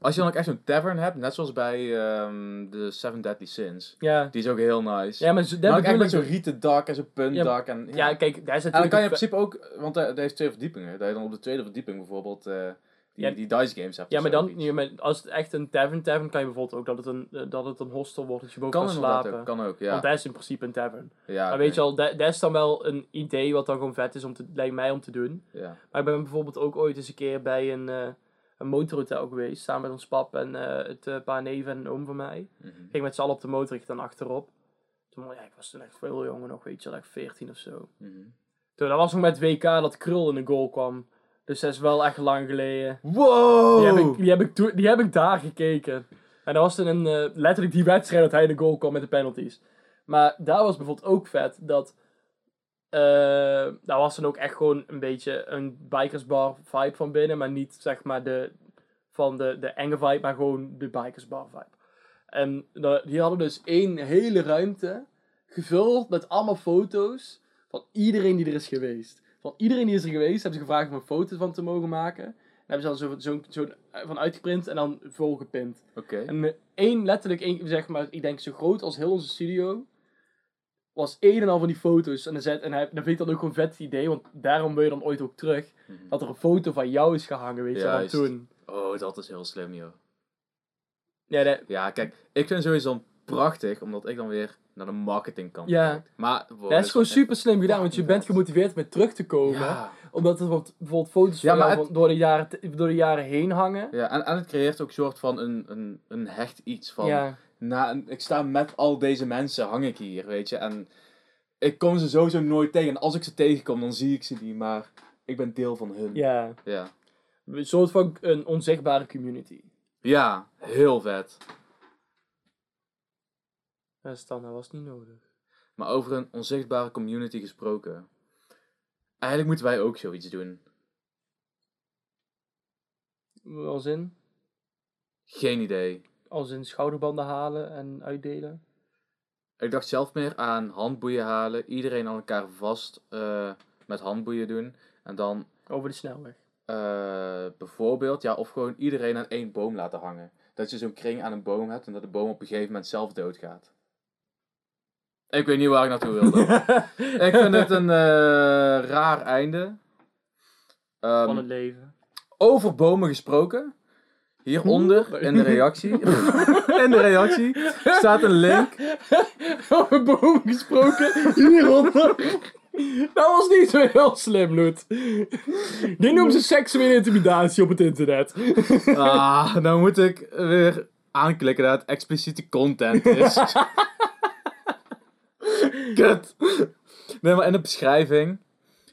als je dan ook echt zo'n tavern hebt, net zoals bij ehm, de Seven Deadly Sins, Ja, die is ook heel nice. ja maar zo, maar ook echt met zo'n rieten dak en zo'n puntdak. En, Ja, kijk, daar is En dan natuurlijk... kan je in principe ook, want hij hij heeft twee verdiepingen, dat je dan op de tweede verdieping bijvoorbeeld eh, die, Ja. die dice games hebt. ja, maar dan, ja, maar als het echt een tavern, tavern kan je bijvoorbeeld ook dat het een, eh, dat het een hostel wordt, dat je boven kan slapen. ook, kan ook, ja. Want dat is in principe een tavern. ja maar weet je al, dat, dat is dan wel een idee wat dan gewoon vet is om te, lijkt mij om te doen. Ja. Maar ik ben bijvoorbeeld ook ooit eens een keer bij een, eh een motorhotel geweest. Samen met ons pap en eh, het eh, paar neven en een oom van mij. Mhm. Ging met z'n allen op de motor, ik dan achterop. Toen, ja, ik was toen echt veel jonger nog, weet je wel, echt 14 of zo. Mhm. Toen, dat was nog met WK dat Krul in de goal kwam. Dus dat is wel echt lang geleden. Wow! Die, heb ik, die, heb ik die heb ik daar gekeken. En dat was toen een, eh, letterlijk die wedstrijd dat hij in de goal kwam met de penalties. Maar daar was bijvoorbeeld ook vet dat... eh, daar was dan ook echt gewoon een beetje een bikersbar vibe van binnen. Maar niet zeg maar de, van de, de enge vibe, maar gewoon de bikersbar vibe. En die hadden dus één hele ruimte gevuld met allemaal foto's van iedereen die er is geweest. Van iedereen die is er geweest, hebben ze gevraagd om een foto van te mogen maken. En hebben ze dan zo, zo, zo van uitgeprint en dan volgepint. Oké. En met één, letterlijk één, zeg maar, ik denk zo groot als heel onze studio, was één en al van die foto's. En, dan zet, en hij, dan vind ik dat ook gewoon een vet idee, want daarom wil je dan ooit ook terug, Mhm. dat er een foto van jou is gehangen, weet je, van toen. Oh, dat is heel slim, joh. Ja, dat- Ja, kijk, ik vind sowieso prachtig, omdat ik dan weer naar de marketingkant Ja. kijk. Maar, wow, dat is gewoon super slim gedaan, want je bent gemotiveerd om terug te komen. Ja, Omdat er bijvoorbeeld, bijvoorbeeld foto's Ja, van het- door, de jaren, door de jaren heen hangen. ja en, en het creëert ook een soort van een, een, een hecht iets van... Ja, Na, ik sta met al deze mensen, hang ik hier, weet je. En ik kom ze sowieso nooit tegen. En als ik ze tegenkom, dan zie ik ze niet, maar ik ben deel van hun. ja. Ja, Een soort van een onzichtbare community. Ja, heel vet. Dan, dat was niet nodig. Maar over een onzichtbare community gesproken. Eigenlijk moeten wij ook zoiets doen. Als in, Geen idee. Als in schouderbanden halen en uitdelen. Ik dacht zelf meer aan handboeien halen. Iedereen aan elkaar vast eh, met handboeien doen. En dan Over de snelweg. eh, bijvoorbeeld, ja, of gewoon iedereen aan één boom laten hangen. Dat je zo'n kring aan een boom hebt en dat de boom op een gegeven moment zelf doodgaat. Ik weet niet waar ik naartoe wilde. ik vind het een eh, raar einde. Ehm, van het leven. Over bomen gesproken. Hieronder in de reactie. in de reactie staat een link. Over bomen gesproken, hieronder. Dat was niet zo heel slim, Loet. Dit noemen ze seksuele intimidatie op het internet. Ah, dan moet ik weer aanklikken dat het expliciete content is. Kut. Nee, maar in de beschrijving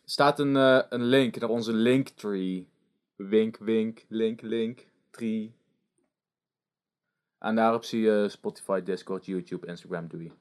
staat een, eh, een link naar onze linktree. Wink, wink, link, link, tree. En daarop zie je Spotify, Discord, YouTube, Instagram, doei.